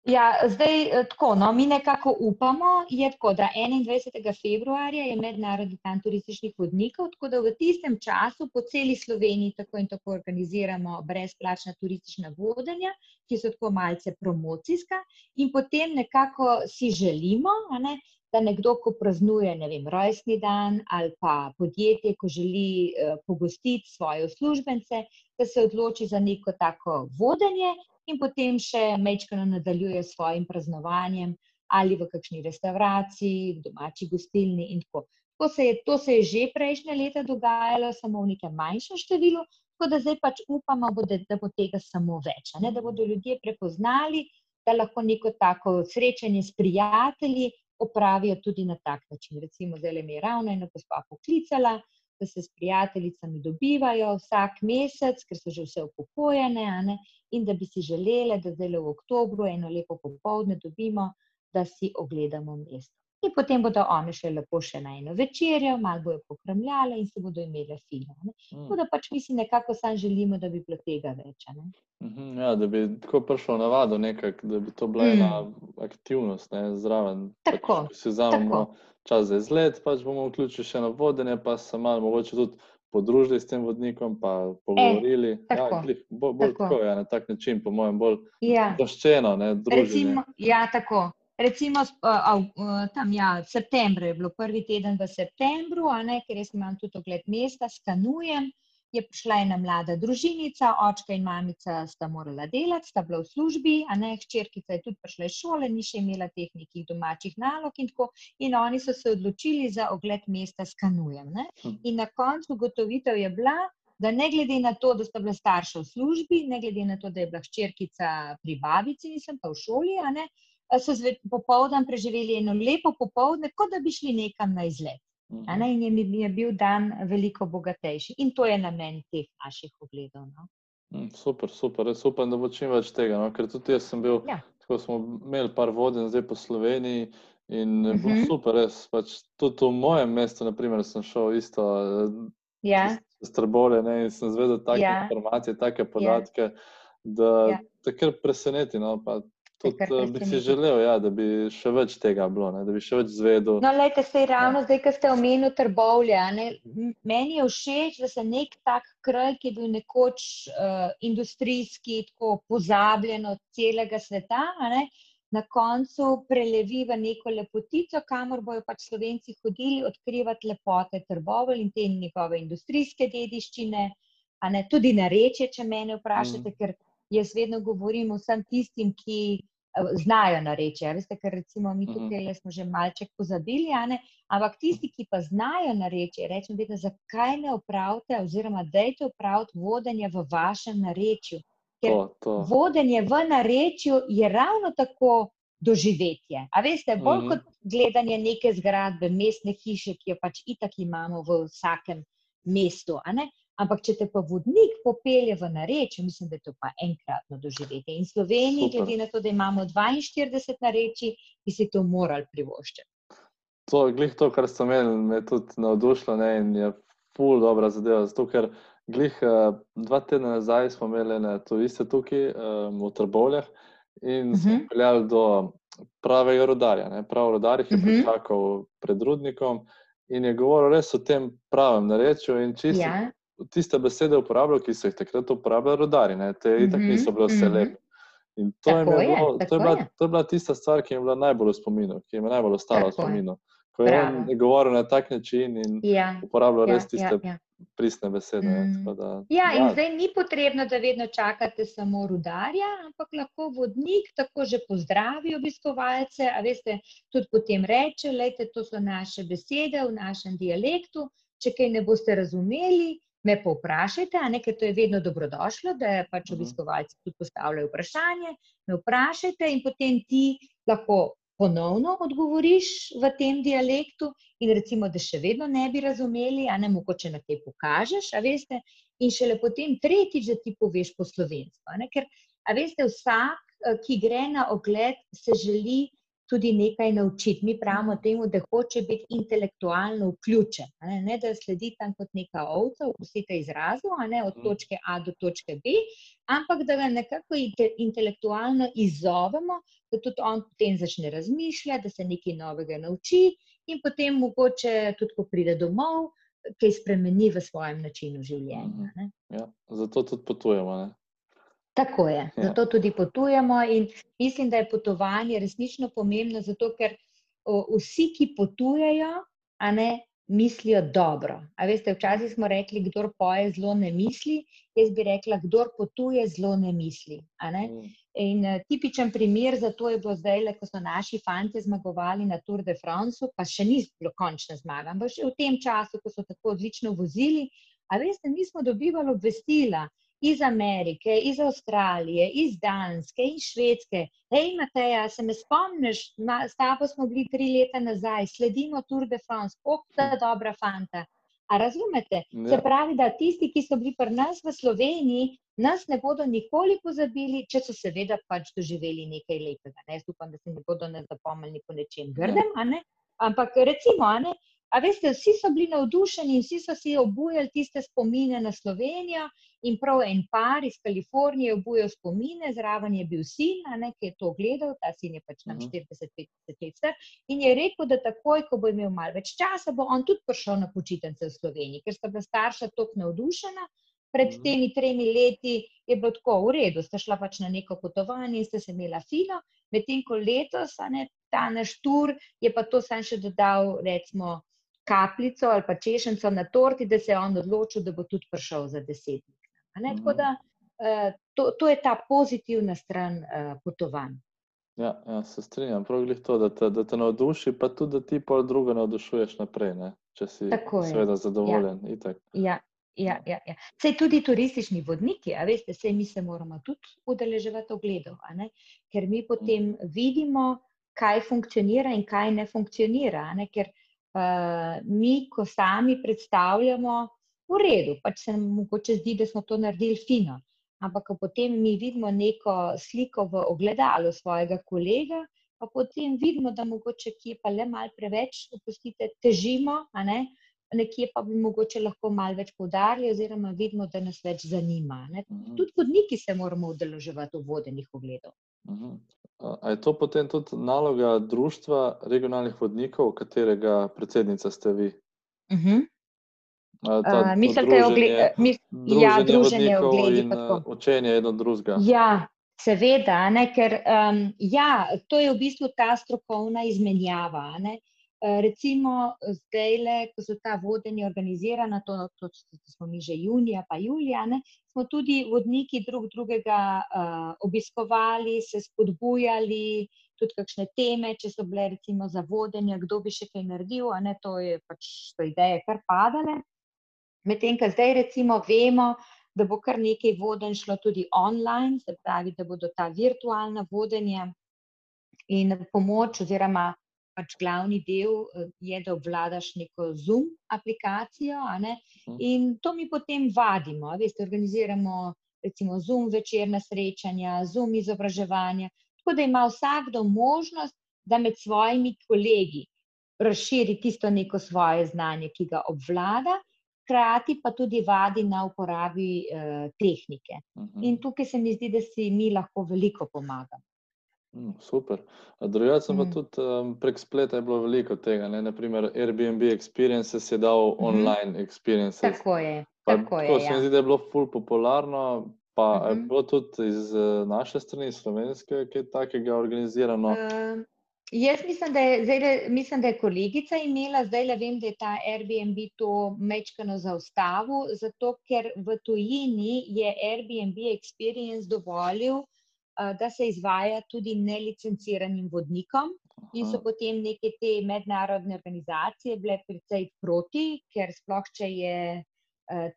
Ja, zdaj eh, tako. No, mi nekako upamo, tako, da 21. februarja je mednarodni dan turističnih vodnikov, tako da v tistem času po celi Sloveniji tako in tako organiziramo brezplačna turistična vodenja, ki so tako malce promocijska, in potem nekako si želimo, ne, da nekdo, ko praznuje ne vem, rojstni dan ali pa podjetje, ko želi eh, pogostiti svoje uslužbence, da se odloči za neko tako vodenje in potem še mečkano nadaljuje s svojim praznovanjem ali v kakšni restavraciji, v domači gostilni in tako. To se, je, to se je že prejšnje leta dogajalo, samo v nekem manjšem številu, tako da zdaj pač upamo, da, da bo tega samo več. Ne? Da bodo ljudje prepoznali, da lahko neko tako srečanje s prijatelji opravijo tudi na tak način. Recimo, zdaj mi je ravno ena gospa poklicala, da se s prijateljicami dobivajo vsak mesec, ker so že vse upokojene, in da bi si želeli, da zdaj v oktobru eno lepo popoldne dobimo, da si ogledamo mesto. In potem bodo oni še lepo še na eno večerjo, malo bojo pokrmljali in se bodo imeli fino. Mm. Tako da pač mi si nekako sam želimo, da bi bilo tega več. Ne? Mhm, ja, da bi tako prišlo navado, nekak, da bi to bila ena mm. aktivnost ne, zraven. Pač, tako. Pač, si vzamemo čas za izlet, pač bomo vključili še na vodenje, pa se malo mogoče tudi podružili s tem vodnikom, pa pogovorili. E, tako. Ja, glih, bolj bolj tako. Tako, ja, na tak način, po mojem, bolj ja. doščeno. Recimo, ja, tako. Recimo, tam ja, septembra je bilo prvi teden v septembru, ne, ker jaz imam tudi ogled mesta, skanujem. Je prišla ena mlada družinica, očka in mamica sta morala delati, sta bila v službi, a ne hčerkica je tudi prišla iz šole, ni še imela teh nekih domačih nalog in tako. In oni so se odločili za ogled mesta, skanujem. Ne. Hm. In na koncu ugotovitev je bila, da ne glede na to, da sta bila starša v službi, ne glede na to, da je bila hčerkica pri babici, nisem pa v šoli, a ne so popoldan preživeli eno lepo popoldne, kot da bi šli nekam na izlet. Mhm. In je, je bil dan veliko bogatejši. In to je namen teh naših ogledov. No? Mm, super, super. Res upam, da bo čim več tega. No? Ker tudi jaz sem bil, ja. tako smo imeli par voden zdaj po Sloveniji. In uh mhm. -huh. super, res. Pač tudi v mojem mestu, naprimer, sem šel isto. Ja. Strbole, ne, in sem zvedel take ja. informacije, take ja. podatke, ja. da ja. te kar preseneti. No, Tudi eh, bi si želel, ja, da bi še več tega bilo, ne, da bi še več zvedel. No, lejte, se ravno ja. zdaj, ko ste omenili trbovlje. Meni je všeč, da se nek tak kraj, ki je bil nekoč uh, industrijski, tako pozabljen od celega sveta, ne, na koncu prelevi v neko lepotico, kamor bojo pač slovenci hodili odkrivati lepote trbovlj in te njihove industrijske dediščine, a ne tudi na reče, če mene vprašate, mm. ker jaz vedno govorim vsem tistim, ki eh, znajo nareči. Ja, veste, ker recimo mi mhm. tukaj smo že malček pozabili, ampak tisti, ki pa znajo nareči, rečem vedno, zakaj ne upravite oziroma dejte upraviti vodenje v vašem narečju. Ker to, to. vodenje v narečju je ravno tako doživetje. A veste, bolj mm -hmm. kot gledanje neke zgradbe, mestne hiše, ki jo pač itak imamo v vsakem mestu. Ampak, če te pa vodnik popelje v nareče, mislim, da je to pa enkratno doživetje. In Sloveniji, Super. glede na to, da imamo 42 nareči, bi si to morali privoščiti. To je glih to, kar ste imeli, me je tudi navdušilo ne, in je pol dobra zadeva. Zato, ker glih uh, dva tedna nazaj smo imeli ne, turiste tukaj um, v Trbovljah in uh -huh. smo mhm. peljali do pravega rodarja. Ne. Prav rodar jih je uh mhm. -huh. pričakal pred rudnikom in je govoril res o tem pravem narečju in čisto. Ja tiste besede uporabljal, ki so jih takrat uporabljali rodari, ne? te mm -hmm, tako niso bile vse mhm. lepe. In to je, bilo, je, to, je bila, to je bila tista stvar, ki je bila najbolj v spominu, ki je najbolj ostala v spominu. Ko je Bravo. on govoril na tak način in ja, uporabljal ja, res tiste ja, ja. pristne besede. Mm. Da, ja, in ja. zdaj ni potrebno, da vedno čakate samo rudarja, ampak lahko vodnik tako že pozdravi obiskovalce. A veste, tudi potem reče, da to so naše besede v našem dialektu. Če kaj ne boste razumeli, me povprašajte, ker to je vedno dobrodošlo, da pač mhm. obiskovalci tudi postavljajo vprašanje. Me vprašajte in potem ti lahko ponovno odgovoriš v tem dialektu, in recimo, da še vedno ne bi razumeli, a ne mogoče na te pokažeš, a veste, in šele potem tretjič, da ti poveš po slovensko. Ker, a veste, vsak, eh, ki gre na ogled, se želi tudi nekaj naučiti. Mi pravimo temu, da hoče biti intelektualno vključen, ne, ne da sledi tam kot neka ovca, vsite izrazu, ne, od mhm. točke A do točke B, ampak da ga nekako intelektualno izzovemo, da tudi on potem začne razmišljati, da se nekaj novega nauči in potem mogoče tudi, ko pride domov, kaj spremeni v svojem načinu življenja. Ne. Ja, zato tudi potujemo. Ne? Tako je, ja. zato tudi potujemo in mislim, da je potovanje resnično pomembno, zato ker o, vsi, ki potujejo, a ne mislijo dobro. A veste, včasih smo rekli, kdo poje zelo ne misli, jaz bi rekla, kdo potuje zelo ne misli. Ne? Mm. In uh, tipičen primer za to je bilo zdaj, ko so naši fanti zmagovali na Tour de France, pa še ni bilo končna zmaga, ampak še v tem času, ko so tako odlično vozili. A veste, mi smo dobivali obvestila iz Amerike, iz Avstralije, iz Danske in Švedske. Hej, Mateja, se me spomniš, s tabo smo bili tri leta nazaj, sledimo Tour de France, je dobra fanta. A razumete? Ja. Se pravi, da tisti, ki so bili pri nas v Sloveniji, nas ne bodo nikoli pozabili, če so seveda pač doživeli nekaj lepega. Ne? Upam, da se ne bodo nas zapomnili po nečem grdem, ja. ampak recimo, ne? A veste, vsi so bili navdušeni in vsi so si obujali tiste spomine na Slovenijo. In prav en par iz Kalifornije je obujal spomine, zraven je bil sin, ne, ki je to gledal, ta sin je pač nam 40-50 let star. In je rekel, da takoj, ko bo imel malo več časa, bo on tudi prišel na počitnice v Sloveniji, ker sta bila starša tako navdušena. Pred temi tremi leti je bilo tako v redu, sta šla pač na neko potovanje in sta se imela fino, medtem ko letos, ne, ta naš tur, je pa to sam še dodal, recimo kapljico ali pa češenco na torti, da se je on odločil, da bo tudi prišel za deset dni. Tako da uh, to, to je ta pozitivna stran uh, potovanj. Ja, ja, se strinjam. Prav je to, da te, da te navduši, pa tudi da ti pa druge navdušuješ naprej, ne? če si seveda zadovoljen. Ja. Ja, ja, ja, ja. Sej tudi turistični vodniki, a veste, sej mi se moramo tudi udeleževati ogledov, ker mi potem mm. vidimo, kaj funkcionira in kaj ne funkcionira. Ne? Ker uh, mi, ko sami predstavljamo, v redu, pač se nam mogoče zdi, da smo to naredili fino. Ampak, potem mi vidimo neko sliko v ogledalu svojega kolega, pa potem vidimo, da mogoče kje pa le malo preveč, opustite, težimo, ne? nekje pa bi mogoče lahko malo več poudarili, oziroma vidimo, da nas več zanima. Ne? Mhm. Tudi vodniki se moramo udeleževati v vodenih ogledov. Mhm. A je to potem tudi naloga društva regionalnih vodnikov, katerega predsednica ste vi? Uh -huh. Uh, Mislim, da je ogled, mis, ja, druženje ogledi. In uh, učenje eno drugega. Ja, seveda, ne, ker um, ja, to je v bistvu ta strokovna izmenjava. Ne. Eh, recimo, zdaj, le, ko so ta vodenja organizirana, to, to, to smo mi že junija, pa julija, ne, smo tudi vodniki drug drugega uh, obiskovali, se spodbujali, tudi kakšne teme, če so bile recimo za vodenje, kdo bi še kaj naredil, a ne to je pač to ideje kar padale. Medtem, ko zdaj recimo vemo, da bo kar nekaj vodenj šlo tudi online, se pravi, da bodo ta virtualna vodenja in pomoč oziroma pač glavni del eh, je, da obvladaš neko Zoom aplikacijo. Mhm. In to mi potem vadimo. Veste, organiziramo recimo Zoom večerna srečanja, Zoom izobraževanja. Tako da ima vsakdo možnost, da med svojimi kolegi razširi tisto neko svoje znanje, ki ga obvlada. Hkrati pa tudi vadi na uporabi uh, tehnike. Mhm. In tukaj se mi zdi, da si mi lahko veliko pomagamo. Mm, super. Drugače, mm. pa tudi um, prek spleta je bilo veliko tega. Ne? Naprimer, Airbnb Experiences je dal mm online experience. Tako je. Tako je, tako se mi ja. zdi, da je bilo ful popularno. Pa mm -hmm. je mhm. bilo tudi iz uh, naše strani, slovenske, kaj takega organizirano. Uh, jaz mislim da, je, zdaj, mislim, da je kolegica imela, zdaj le vem, da je ta Airbnb to mečkano zaustavil, zato ker v tujini je Airbnb Experience dovolil, da se izvaja tudi nelicenciranim vodnikom. In so potem neke te mednarodne organizacije bile precej proti, ker sploh, če je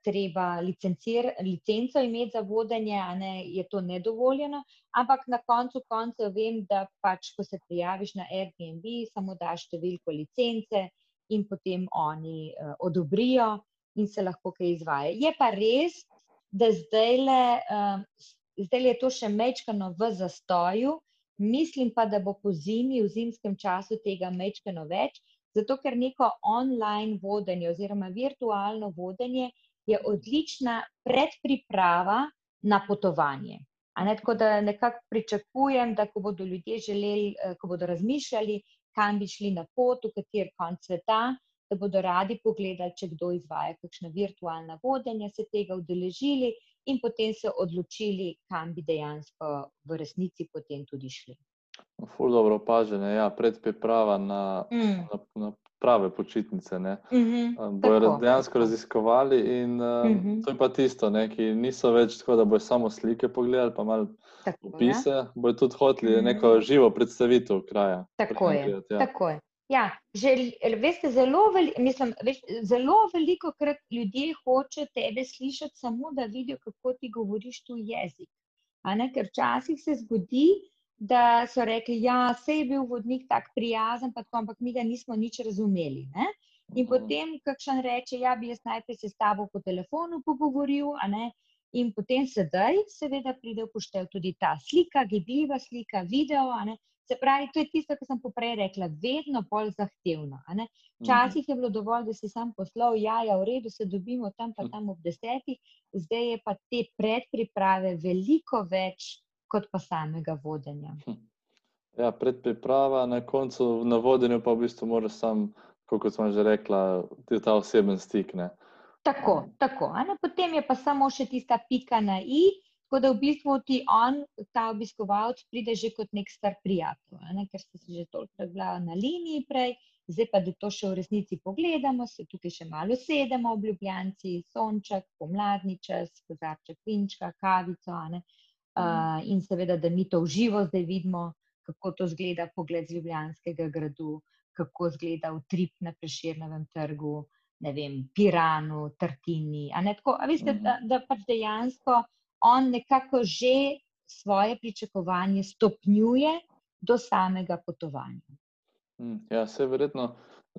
treba licenco imeti za vodenje, a ne je to nedovoljeno. Ampak na koncu koncev vem, da pač, ko se prijaviš na Airbnb, samo daš številko licence in potem oni uh, odobrijo in se lahko kaj izvaja. Je pa res, da zdaj le uh, zdaj je to še mečkano v zastoju, mislim pa, da bo po zimi, v zimskem času tega mečkano več, zato ker neko online vodenje oziroma virtualno vodenje je odlična predpriprava na potovanje. Ne, tako da nekako pričakujem, da ko bodo ljudje želeli, eh, ko bodo razmišljali, kam bi šli na pot, v kater konc sveta, da bodo radi pogledali, če kdo izvaja kakšna virtualna vodenja, se tega udeležili in potem se odločili, kam bi dejansko v resnici potem tudi šli. Ful dobro opažene, ja, predpriprava na, mm. na, na prave počitnice. Mm -hmm, bojo tako, dejansko raziskovali in mm -hmm. to je pa tisto, ne, ki niso več tako, da bojo samo slike pogledali, pa malo Tako, ja. opise, bojo tudi hoteli Mhm. neko živo predstavitev kraja. Tako je. Ja. Tako je. Ja, žel, veste, zelo, veli, mislim, veš, zelo veliko krat ljudje hočejo tebe slišati, samo da vidijo, kako ti govoriš tu jezik. Ne? Ker včasih se zgodi, da so rekli, da se je bil vodnik tako prijazen, pa tako, ampak mi ga nismo nič razumeli. Ne? In Mhm. potem kakšen reče, ja, bi jaz najprej se s tabo po telefonu pogovoril. In potem sedaj, seveda, pride v poštev tudi ta slika, gibljiva slika, video. Se pravi, to je tisto, kar sem poprej rekla, vedno bolj zahtevno. Mhm. Včasih je bilo dovolj, da si sam poslal, ja, ja, v redu, se dobimo tam, pa Hm. tam ob desetih, zdaj je pa te predpriprave veliko več kot pa samega vodenja. Ja, predpriprava, na koncu na vodenju pa v bistvu moraš sam, kot smo že rekla, ti ta oseben stik. Ne? Tako, tako. Potem je pa samo še tista pika na i, tako da v bistvu ti on, ta obiskovalec, pride že kot nek star prijatelj, ne, ker ste se že toliko bila na liniji prej, zdaj pa da to še v resnici pogledamo, se tukaj še malo sedemo ob Ljubljanci, sonček, pomladni čas, kozarček vinčka, kavico, ne. Uh, in seveda, da mi to v živo zdaj vidimo, kako to zgleda pogled z Ljubljanskega gradu, kako zgleda utrip na Preširnovem trgu, ne vem, Piranu, Tartini. A ne, tako, a veste, Mhm. da, da pač dejansko on nekako že svoje pričakovanje stopnjuje do samega potovanja. Mm, Ja, se je verjetno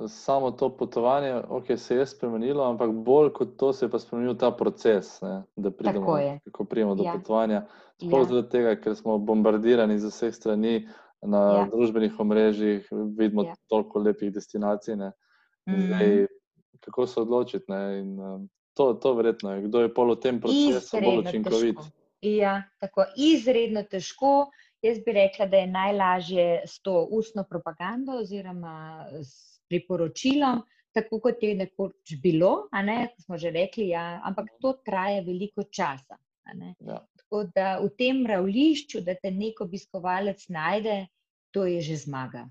samo to potovanje, ok, se je spremenilo, ampak bolj kot to se je pa spremenil ta proces, ne, da pridemo, kako pridemo do Ja. potovanja. Sploh Ja. zaradi tega, ker smo bombardirani z vseh strani na Ja. družbenih omrežjih, vidimo Ja. toliko lepih destinacij. Ne. Mhm. Zdaj, kako se odločiti? Ne, in, um, to, to verjetno je, kdo je pol v tem procesu bolj učinkovit. težko. Ja, tako izredno težko. Jaz bi rekla, da je najlažje s to ustno propagando oziroma s priporočilom, tako kot je nekoč bilo, a ne, kot smo že rekli, ja, ampak to traja veliko časa. Ja. Tako da v tem mravlišču, da te nek obiskovalec najde, to je že zmaga.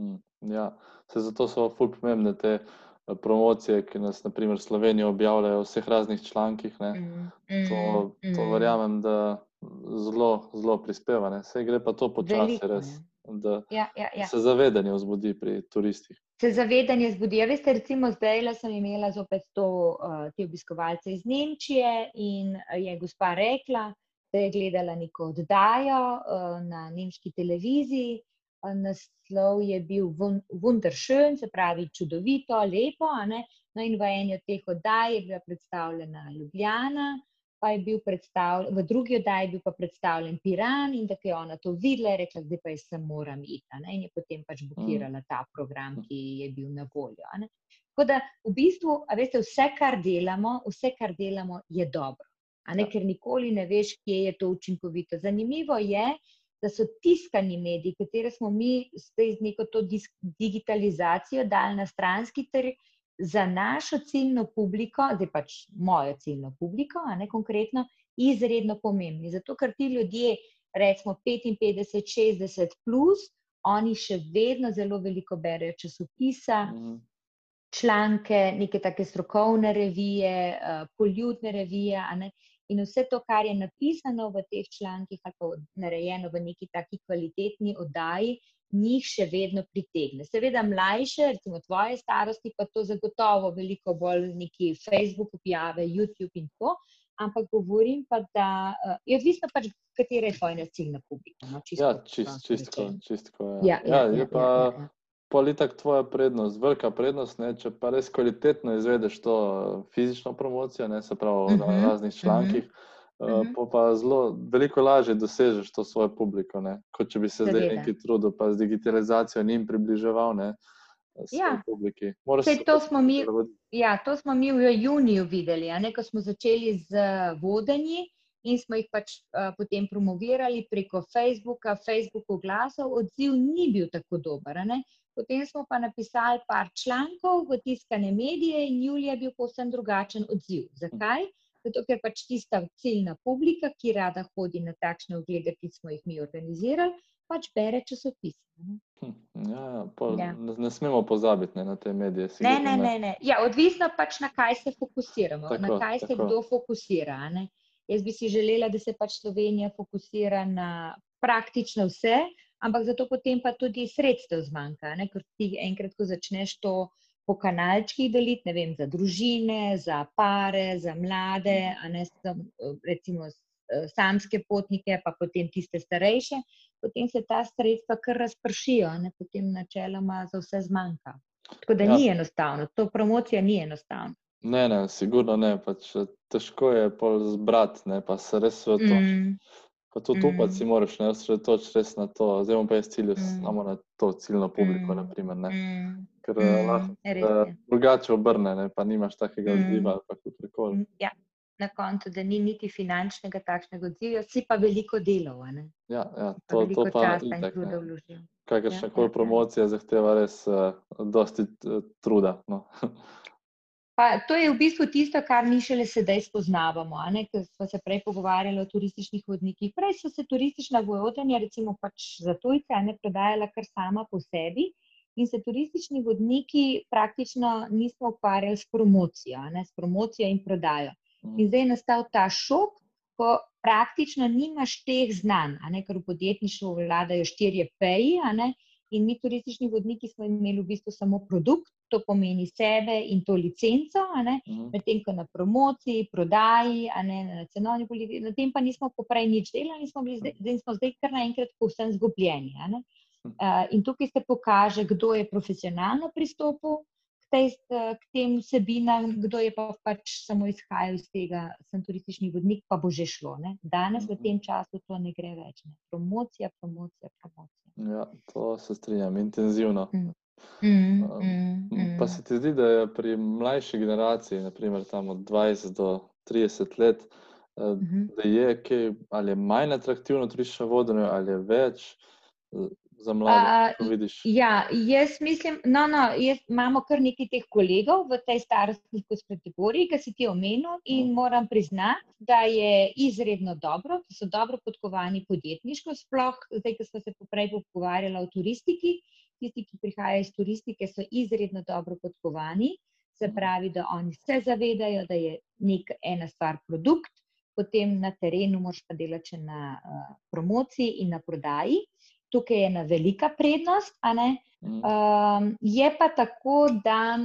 Mm, Ja, se zato so ful pomembne te eh, promocije, ki nas naprimer v Sloveniji objavljajo v vseh raznih člankih. Ne. Mm, To, mm, to mm. verjamem, da zelo, zelo prispeva. Ne. Sej gre pa to počasi, res, da Ja, ja, ja. se zavedanje vzbudi pri turistih. Se zavedanje zbudi. Ja, veste, recimo zdaj sem imela zopet to, uh, te obiskovalce iz Nemčije in eh, je gospa rekla, da je gledala neko oddajo uh, na nemški televiziji. eh, Naslov je bil Wun- Wunderschön, se pravi čudovito, lepo. No, in v eni od teh oddaj je bila predstavljena Ljubljana, pa je bil predstavljen, v drugi oddaji je bil pa predstavljen Piran in tako je ona to videla, je rekla, zdaj pa jaz sem moram iti. ne, In je potem pač blokirala ta program, ki je bil na voljo. ne. Tako da v bistvu, veste, vse, kar delamo, vse, kar delamo, je dobro. A ne, Ja. ker nikoli ne veš, kje je to učinkovito. Zanimivo je, da so tiskani mediji, katere smo mi zdaj z neko to digitalizacijo dali na stranski trg, za našo ciljno publiko, zdaj pač mojo ciljno publiko, a ne konkretno, izredno pomembni. Zato, ker ti ljudje, recimo 55, 60 plus, oni še vedno zelo veliko berejo časopisa, Mhm. članke, neke take strokovne revije, uh, poljudne revije. In vse to, kar je napisano v teh člankih ali pa narejeno v neki taki kvalitetni oddaji, njih še vedno pritegne. Seveda mlajše, recimo tvoje starosti, pa to zagotovo veliko bolj neki Facebook objave, YouTube in to. Ampak govorim pa, da uh, je odvisno pač, katera je tvoja ciljna publika. No, čisto Ja, čist, čistko, čistko. Ja. Ja, ja, je ja, pa ja, ja, ja. politik tvoja prednost, velika prednost, ne, če pa res kvalitetno izvedeš to eh, fizično promocijo, ne, se pravi na Mhm, raznih člankih, uh mhm. po pa zelo veliko lažje dosežeš to svojo publiko, ne, kot če bi se zdaj Seveda. neki trudil, pa z digitalizacijo njim približeval, ne, svoji Ja. publiki. Moraš Saj se to smo mi-. Ja, to smo mi v juniju videli, ne, ko smo začeli z vodenji in smo jih pač uh, potem promovirali preko Facebooka, Facebook oglasov, odziv ni bil tako dober. Potem smo pa napisali par člankov v tiskane medije in julija je bil povsem drugačen odziv. Zakaj? Zato, ker pač tista ciljna publika, ki rada hodi na takšne oglede, ki smo jih mi organizirali, pač bere časopise. ne. Hm, Ja, ja, pol, Ja. Ne, ne smemo pozabiti ne, na te medije. Ne, sigurno ne, ne, ne. Ja, odvisno pač na kaj se fokusiramo, na Tako, kaj se tako. kdo fokusira. ne. Jaz bi si želela, da se pač Slovenija fokusira na praktično vse, ampak zato potem pa tudi sredstev zmanjka. Ne? Ker ti enkrat, ko začneš to po kanalčkih deliti, ne vem, za družine, za pare, za mlade, a ne recimo samske potnike, pa potem tiste starejše, potem se ta sredstva kar razpršijo, ne? potem načeloma za vse zmanjka. Tako da ja. ni enostavno, to promocija ni enostavna. Ne, ne, sigurno ne. Pač, težko je zbrati, pa se res v to. Mm. Pa tudi mm. upati si moraš, ne osredotočiti res na to. Zdaj bom pa jaz cilj mm. samo na to ciljno publiko, mm. naprimer, ne. Mm. Ker mm. lahko drugače obrne, ne, pa nimaš takega mm. odziva, pa kako koli. Mm. Ja na koncu, da ni niti finančnega takšnega odziva, si pa veliko delov. Ja, ja, to, to pa časa in truda vložil. Kakršna ja, koli ja, ja. promocija ja. zahteva res uh, dosti uh, truda. No. <laughs> Pa, to je v bistvu tisto, kar mi šele sedaj spoznavamo. Ker smo se prej pogovarjali o turističnih vodnikih. Prej so se turistična vodanja, recimo pač za tujce, ne predajala kar sama po sebi. In se turistični vodniki praktično nismo ukvarjali s promocijo, ne, s promocijo in prodajo. In zdaj je nastal ta šok, ko praktično nimaš teh znanj, ker v podjetništvu vladajo štirje peji. In mi, turistični vodniki, smo imeli v bistvu samo produkt, to pomeni sebe in to licenco, mhm. medtem ko na promociji, prodaji, ne, na cenovni politiki, na tem pa nismo poprej nič delali, smo bili zdaj smo zdaj kar naenkrat povsem zgubljeni. Uh, in tukaj se pokaže, kdo je profesionalno pristopil tej, k tem vsebinam, kdo je pa pač samo izhajal iz tega, sem turistični vodnik, pa bo že šlo. Ne? Danes v tem času to ne gre več. Ne? Promocija, promocija, promocija. Ja, to se strinjam, intenzivno. Mm. Mm, mm, mm. Pa se ti zdi, da je pri mlajši generaciji, naprimer tam od 20 do 30 let, mm -hmm. da je kaj, ali je manj atraktivno turistično vodenje ali je več za mlade, vidiš? Ja, jaz mislim, no, no, jaz imamo kar nekaj teh kolegov v tej starostni kategoriji, ki si ti omenil, in mm. moram priznati, da je izredno dobro, da so dobro podkovani podjetniško, sploh zdaj, ko smo se poprej pogovarjali o turistiki. Tisti, ki prihajajo iz turistike, so izredno dobro podkovani, se mm. pravi, da oni se zavedajo, da je nek ena stvar produkt. Potem na terenu moraš pa delati na uh, promociji in na prodaji tukaj je ena velika prednost. Um, je pa tako, da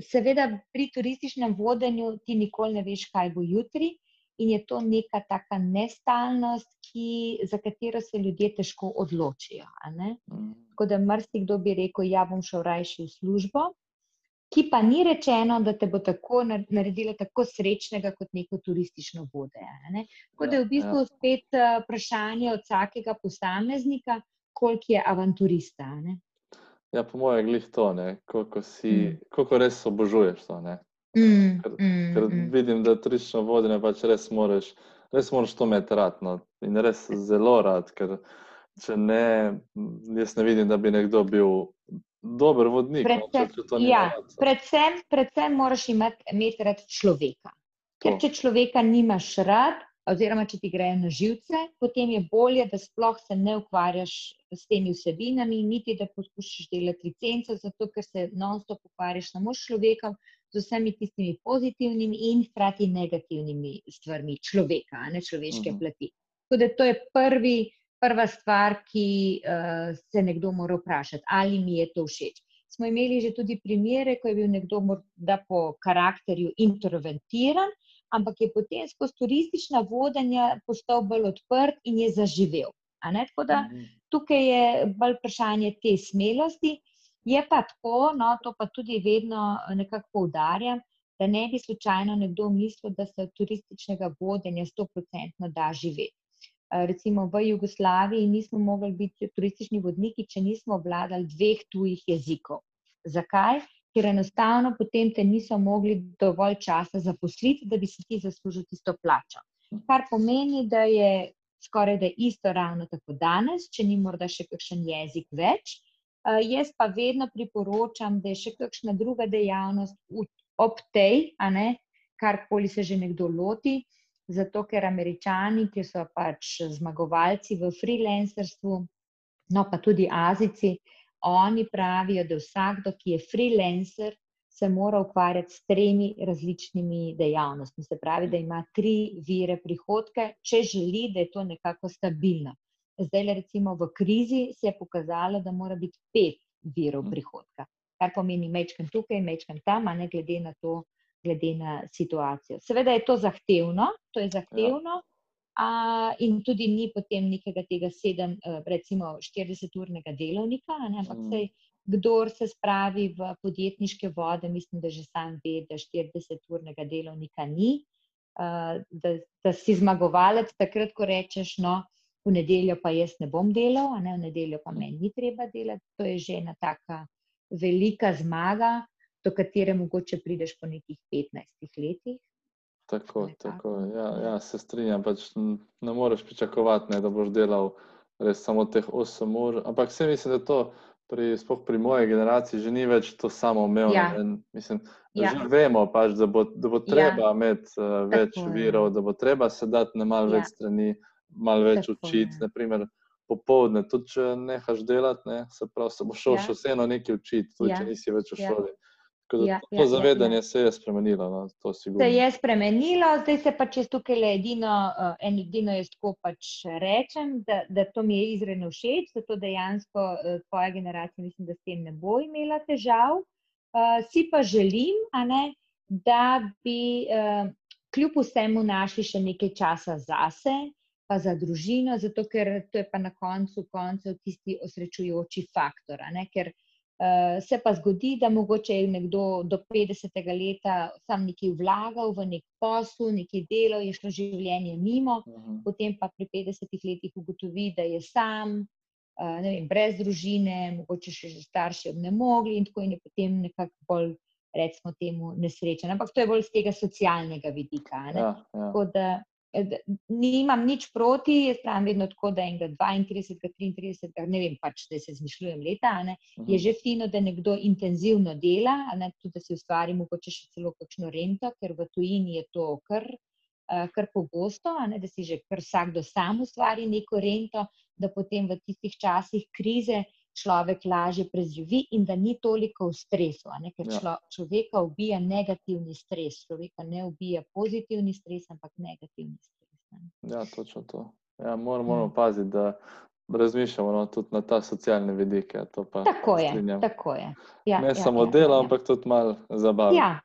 seveda pri turističnem vodenju ti nikoli ne veš, kaj bo jutri, in je to neka taka nestalnost, ki, za katero se ljudje težko odločijo. Mm. Tako da marsikdo bi rekel, ja, bom šel rajši v službo. Ki pa ni rečeno, da te bo tako naredila tako srečnega kot neko turistično vode. Ne? Tako da je v ja, bistvu ja. spet uh, vprašanje od vsakega posameznika, koliko je avanturista. Ne? Ja, po mojem, je glih to, koliko, si, mm. koliko res obožuješ to. Mm, ker mm, ker mm. vidim, da trično vodenje pač res moraš, res moraš to imeti rad. No? In res zelo rad, ker če ne, jaz ne vidim, da bi nekdo bil. Dober vodnik. No, predvsem, no, ja, predvsem, predvsem moraš imeti, imeti rad človeka. Ker če človeka nimaš rad, oziroma če ti grejo na živce, potem je bolje, da sploh se ne ukvarjaš s temi vsebinami, niti da poskušaš delati licenco, zato ker se non-stop ukvarjaš samo s človekom, z vsemi tistimi pozitivnimi in hkrati negativnimi stvarmi človeka, ne človeške uh mhm. -huh. plati. Tako da to je prvi, prva stvar, ki uh, se nekdo mora vprašati, ali mi je to všeč. Smo imeli že tudi primere, ko je bil nekdo morda po karakterju interventiran, ampak je potem skozi turistična vodenja postal bolj odprt in je zaživel. Tako da mhm. tukaj je bolj vprašanje te smelosti. Je pa tako, no, to pa tudi vedno nekako poudarjam, da ne bi slučajno nekdo mislil, da se od turističnega vodenja 100% da živeti. Recimo v Jugoslaviji nismo mogli biti turistični vodniki, če nismo obvladali dveh tujih jezikov. Zakaj? Ker enostavno potem te niso mogli dovolj časa zaposliti, da bi si ti zaslužil tisto plačo. Kar pomeni, da je skoraj da isto ravno tako danes, če ni morda še kakšen jezik več. Uh, jaz pa vedno priporočam, da je še kakšna druga dejavnost ob tej, karkoli se že nekdo loti, zato ker američani, ki so pač zmagovalci v freelancerstvu, no pa tudi azici, uh, oni pravijo, da vsakdo, ki je freelancer, se mora ukvarjati s tremi različnimi dejavnostmi. Se pravi, da ima tri vire prihodke, če želi, da je to nekako stabilno. Zdaj, recimo v krizi, se je pokazalo, da mora biti pet virov mhm. prihodka, kar pomeni mečkam tukaj, mečkam tam, ne glede na to, glede na situacijo. Seveda je to zahtevno, to je zahtevno. Ja. A, in tudi ni potem nekega tega sedem, eh, recimo 40-urnega delovnika, ne, ampak mm. sej, kdor se spravi v podjetniške vode, mislim, da že sam ve, da 40-urnega delovnika ni, a, da, da si zmagovalec takrat, ko rečeš, no, v nedeljo pa jaz ne bom delal, a ne v nedeljo pa meni ni treba delati. To je že ena taka velika zmaga, do katere mogoče prideš po nekih 15 letih. Tako, tako. Ja, ja, se strinjam. Pač ne moreš pričakovati, ne, da boš delal res samo teh 8 ur. Ampak vse mislim, da to pri, pri moji generaciji že ni več to samo umevno. Ja. Mislim, da ja. že vemo, pač, da, bo, da bo treba ja. imeti uh, več tako, virov, da bo treba se dati na malo ja. več strani, malo več učiti. Naprimer, popovdne, tudi če nehaš delati, ne, se, pravi, se bo šel ja. še vseeno nekaj učiti, tudi ja. če nisi več v ja. šoli. Ja. Ja, to ja, zavedanje ja, ja. se je spremenilo. No, se je spremenilo, zdaj se pač jaz tukaj le edino, uh, edino jaz tako pač rečem, da, da to mi je izredno všeč, zato dejansko uh, tvoja generacija, mislim, da s tem ne bo imela težav. Uh, si pa želim, ne, da bi uh, kljub vsemu našli še nekaj časa zase, pa za družino, zato ker to je pa na koncu koncev tisti osrečujoči faktor. Ker uh, se pa zgodi, da mogoče je nekdo do 50. leta sam nekaj vlagal v nek posel, nekaj delo, je šlo življenje mimo, uh mhm. -huh. potem pa pri 50 letih ugotovi, da je sam. Uh, vem, brez družine, mogoče še starši obnemogli, in tako je potem nekako bolj, recimo, temu nesrečen. Ampak to je bolj z tega socialnega vidika. Ja, ja. Tako da Eh, nimam nič proti, jaz pravim vedno tako, da enega 32, 33, ne vem pač, da se zmišljujem leta, ne, je mhm. že fino, da nekdo intenzivno dela, ne, tudi da si ustvari mogoče še celo kakšno rento, ker v tujini je to kar, uh, kar pogosto, ne, da si že kar vsakdo sam ustvari neko rento, da potem v tistih časih krize človek lažje preživi in da ni toliko v stresu, ker ja. člo, človeka ubija negativni stres, človeka ne ubija pozitivni stres, ampak negativni stres. Ne. Ja, točno to. Ja, moramo, moramo hmm. paziti, da razmišljamo no, tudi na ta socialne vidike. Tako je. Tako je. Ja, ne ja, samo ja, delo, ja. ampak tudi malo zabave. Ja.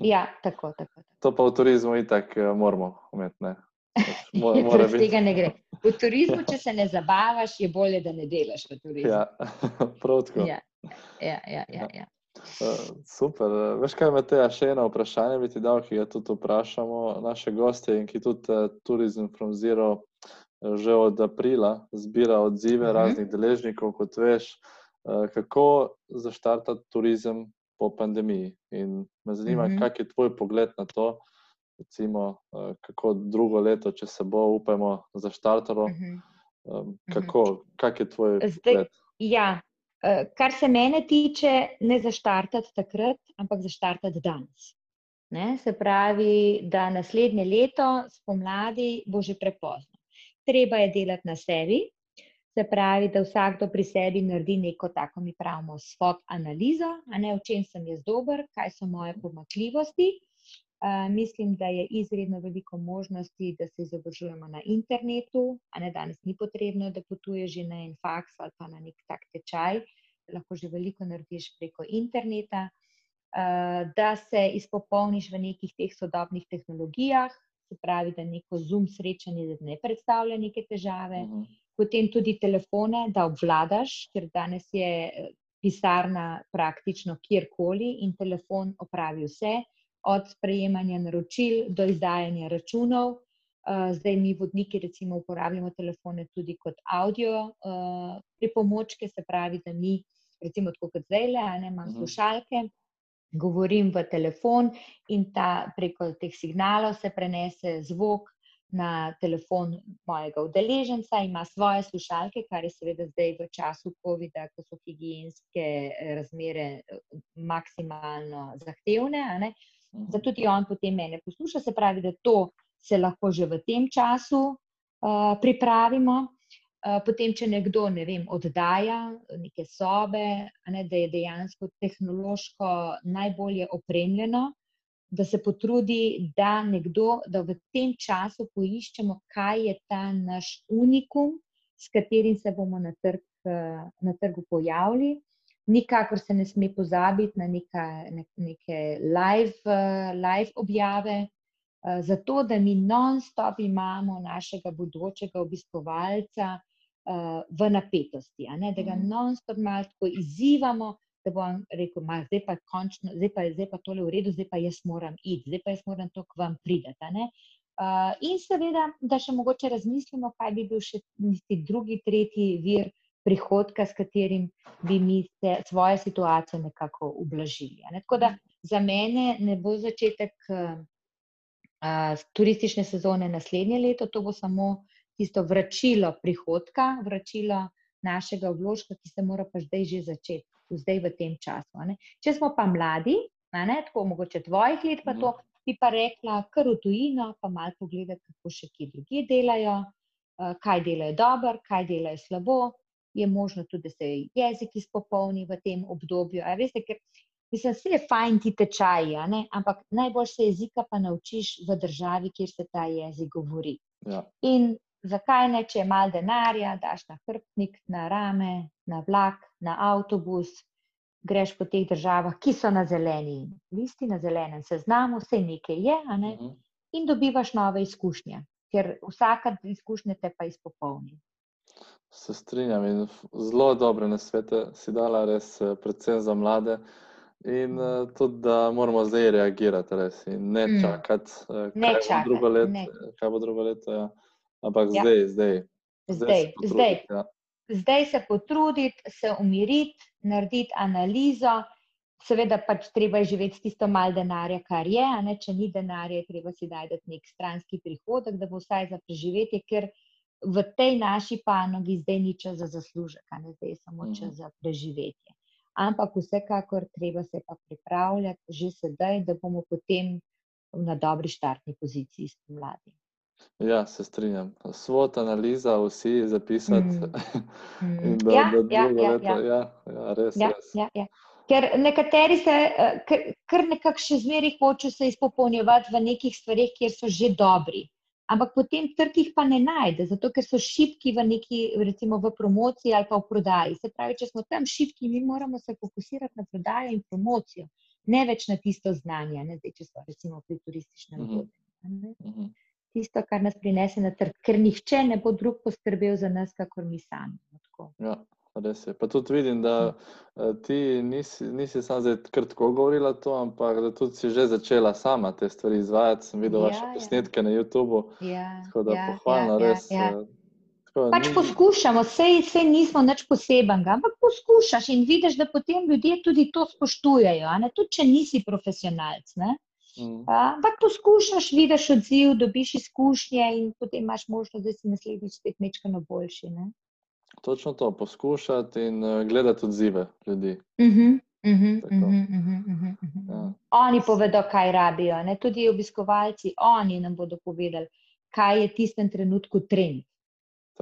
Ja, tako, tako, tako. To pa v turizmu itak eh, moramo umeti. Brez tega ne gre. V turizmu, če se ne zabavaš, je bolje, da ne delaš v turizmu. Ja, <laughs> prav tako. Ja, ja, ja, ja, ja. Uh, super. Veš, kaj me te še eno vprašanje bi ti dal, ki ga tudi vprašamo naše goste in ki tudi uh, Tourism from Zero uh, že od aprila zbira odzive uh mhm. -huh. raznih deležnikov, kot veš, uh, kako zaštartati turizem po pandemiji. In me zanima, uh mhm. -huh. kak je tvoj pogled na to, recimo, uh, kako drugo leto, če se bo, upajmo, zaštartalo. Uh -huh. um, kako, uh -huh. kak je tvoj pogled? Ja. Uh, kar se mene tiče, ne zaštartati takrat, ampak zaštartati danes. Ne? Se pravi, da naslednje leto, spomladi, bo že prepozno. Treba je delati na sebi, se pravi, da vsakdo pri sebi naredi neko tako, mi pravimo, svoj analizo, a ne v čem sem jaz dober, kaj so moje pomakljivosti mislim, da je izredno veliko možnosti, da se izobražujemo na internetu, a ne danes ni potrebno, da potuješ že na en faks ali pa na nek tak tečaj, lahko že veliko narediš preko interneta, uh, da se izpopolniš v nekih teh sodobnih tehnologijah, se pravi, da neko zoom srečanje ne predstavlja neke težave, uh mhm. -huh. potem tudi telefone, da obvladaš, ker danes je eh, pisarna praktično kjerkoli in telefon opravi vse od sprejemanja naročil do izdajanja računov. Uh, zdaj mi, vodniki, recimo, uporabljamo telefone tudi kot audio uh, pripomočke, se pravi, da mi, recimo, kot zdaj, le, ne imam mhm. slušalke, govorim v telefon in ta preko teh signalov se prenese zvok na telefon mojega udeleženca, ima svoje slušalke, kar je seveda zdaj v času COVID-a, ko so higijenske razmere maksimalno zahtevne. Uh, da tudi on potem mene posluša, se pravi, da to se lahko že v tem času uh, pripravimo. Potem, če nekdo ne vem, oddaja neke sobe, ne, da je dejansko tehnološko najbolje opremljeno, da se potrudi, da nekdo, da v tem času poiščemo, kaj je ta naš unikum, s katerim se bomo na, trg, na trgu pojavili. Nikakor se ne sme pozabiti na neka, ne, neke live, live objave, zato da mi non-stop imamo našega bodočega obiskovalca v napetosti, da ga Mhm. non-stop malo tako izzivamo, da bo on rekel, ma zdaj pa končno, zdaj pa je zdaj pa tole v redu, zdaj pa jaz moram iti, zdaj pa jaz moram to k vam priti, ne. in seveda, da še mogoče razmislimo, kaj bi bil še tisti drugi, tretji vir prihodka, s katerim bi mi se svojo situacijo nekako ublažili, ne. Tako da za mene ne bo začetek turistične sezone naslednje leto, to bo samo tisto vračilo prihodka, vračilo našega vložka, ki se mora pa zdaj že začeti, zdaj v tem času, ne. Če smo pa mladi, ne, tako mogoče tvojih let pa to, bi pa rekla kar v tujino pa malo pogledati, kako še kje drugje delajo, kaj delajo dobro, kaj delajo slabo. Je možno tudi, da se jezik izpopolni v tem obdobju, a veste, ker mislim, saj je fajn ti tečaji, ne, ampak najboljše se jezika pa naučiš v državi, kjer se ta jezik govori. Ja. In zakaj ne, če je malo denarja, daš na hrbtnik, na rame, na vlak, na avtobus, greš po teh državah, ki so na zeleni listi, na zelenem seznamu, saj nekaj je, ne, Mhm. in dobivaš nove izkušnje, ker vsaka izkušnja te pa izpopolni. Se strinjam in zelo dobre nasvete si dala, res, predvsem za mlade. In tudi, da moramo zdaj reagirati res in ne čakati, Ne kaj bo drugo čakati, leto, ne. kaj bo drugo leto, ja. Ampak Ja. zdaj, zdaj. Zdaj, se potruditi, zdaj. ja. Zdaj se potruditi, se umiriti, narediti analizo, seveda pač treba je živeti s tisto malo denarja, kar je, a ne, če ni denarja, treba si najti neki stranski prihodek, da bo vsaj za preživetje, ker v tej naši panogi zdaj ni čas za zaslužek, ne, zdaj je samo Mhm. čas za preživetje. Ampak vsekakor treba se pa pripravljati že sedaj, da bomo potem na dobri štartni poziciji spomladi. Ja, se strinjam. SWOT analiza, vsi zapisati Mm. in da, Ja, da ja, ja, leto, ja. ja, ja, res, Ja, res. ja, ja. Ker nekateri se kar, kar nekako še zmeraj hočejo se izpopolnjevati v nekih stvareh, kjer so že dobri. Ampak potem trg jih pa ne najde, zato ker so šibki v neki, recimo v promociji ali pa v prodaji. Se pravi, če smo tam šibki, mi moramo se fokusirati na prodajo in promocijo, ne več na tisto znanje, ne, zdaj, če smo recimo pri turističnem vodenju, ne. Mhm. Tisto, kar nas prinese na trg, ker nihče ne bo drug poskrbel za nas, kakor mi sami, no. Ja, res je. Pa tudi vidim, da, ti nisi, nisi samo zdaj kar tako govorila to, ampak da tudi si že začela sama te stvari izvajati. Sem videl vaše Ja, ja. posnetke na Youtubu, Ja, tako da ja, pohvalno, ja, ja, res, ja. tako Pač ni poskušamo, saj, saj nismo nič posebenega, ampak poskušaš in vidiš, da potem ljudje tudi to spoštujejo, tudi če nisi profesionalec, ne. Mhm. Ampak poskušaš, vidiš odziv, dobiš izkušnje in potem imaš možnost, da si naslednjič spet majčkeno boljši, ne. Točno to, poskušati in, gledati odzive ljudi. Tako. Ja. Oni povedo, kaj rabijo, ne, tudi obiskovalci, oni nam bodo povedali, kaj je v tistem trenutku trend.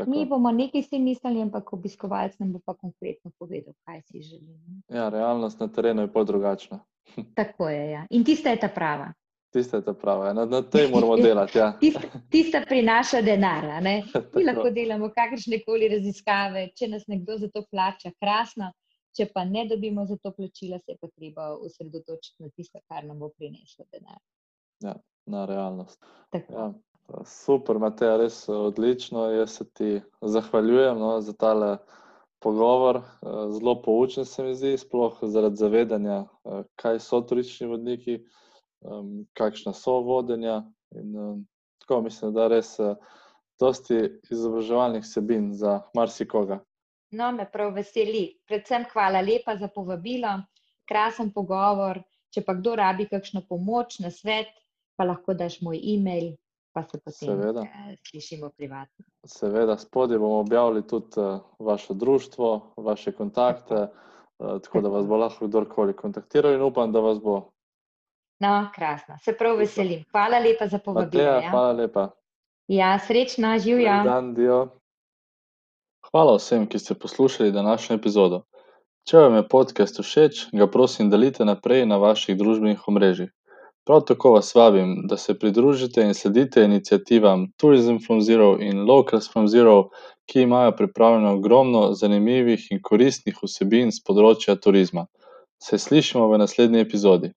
Mi Tako. bomo nekaj si mislili, ampak obiskovalec nam bo pa konkretno povedal, kaj si želi, ne. Ja, realnost na terenu je pol drugačna. <laughs> Tako je, ja. In tista je ta prava. Tista je ta prava, na, na tej moramo delati, ja. <laughs> Tista, tista prinaša denar. <laughs> Mi lahko delamo kakršnekoli raziskave, če nas nekdo za to plača, krasno, če pa ne dobimo za to plačila, se je pa treba osredotočiti na tisto, kar nam bo prineslo denar. Ja, na realnost. Tako. Ja, super, Mateja, res odlično. Jaz se ti zahvaljujem, no, za tale pogovor. zelo poučen se mi zdi, sploh zaradi zavedanja, kaj so turistični vodniki, kakšna so vodenja in, tako, mislim, da res, dosti izobraževalnih vsebin za marsikoga. No, me prav veseli. Predvsem hvala lepa za povabilo, krasen pogovor. Če pa kdo rabi kakšno pomoč, nasvet, pa lahko daš moj email, pa se potem, Seveda. slišimo privatno. Seveda, spodaj bomo objavili tudi, vaše društvo, vaše kontakte, tako da vas bo lahko kdorkoli kontaktiral in upam, da vas bo. No, krasno. Se prav veselim. Hvala lepa za povabilo, Mateja, ja. hvala lepa. Ja, srečno, živjo. Lep dan, dio. Hvala vsem, ki ste poslušali današnjo epizodo. Če vam je podcast všeč, ga prosim delite naprej na vaših družbenih omrežjih. Prav tako vas vabim, da se pridružite in sledite iniciativam Tourism from zero in Locals from zero, ki imajo pripravljeno ogromno zanimivih in koristnih vsebin s področja turizma. Se slišimo v naslednji epizodi.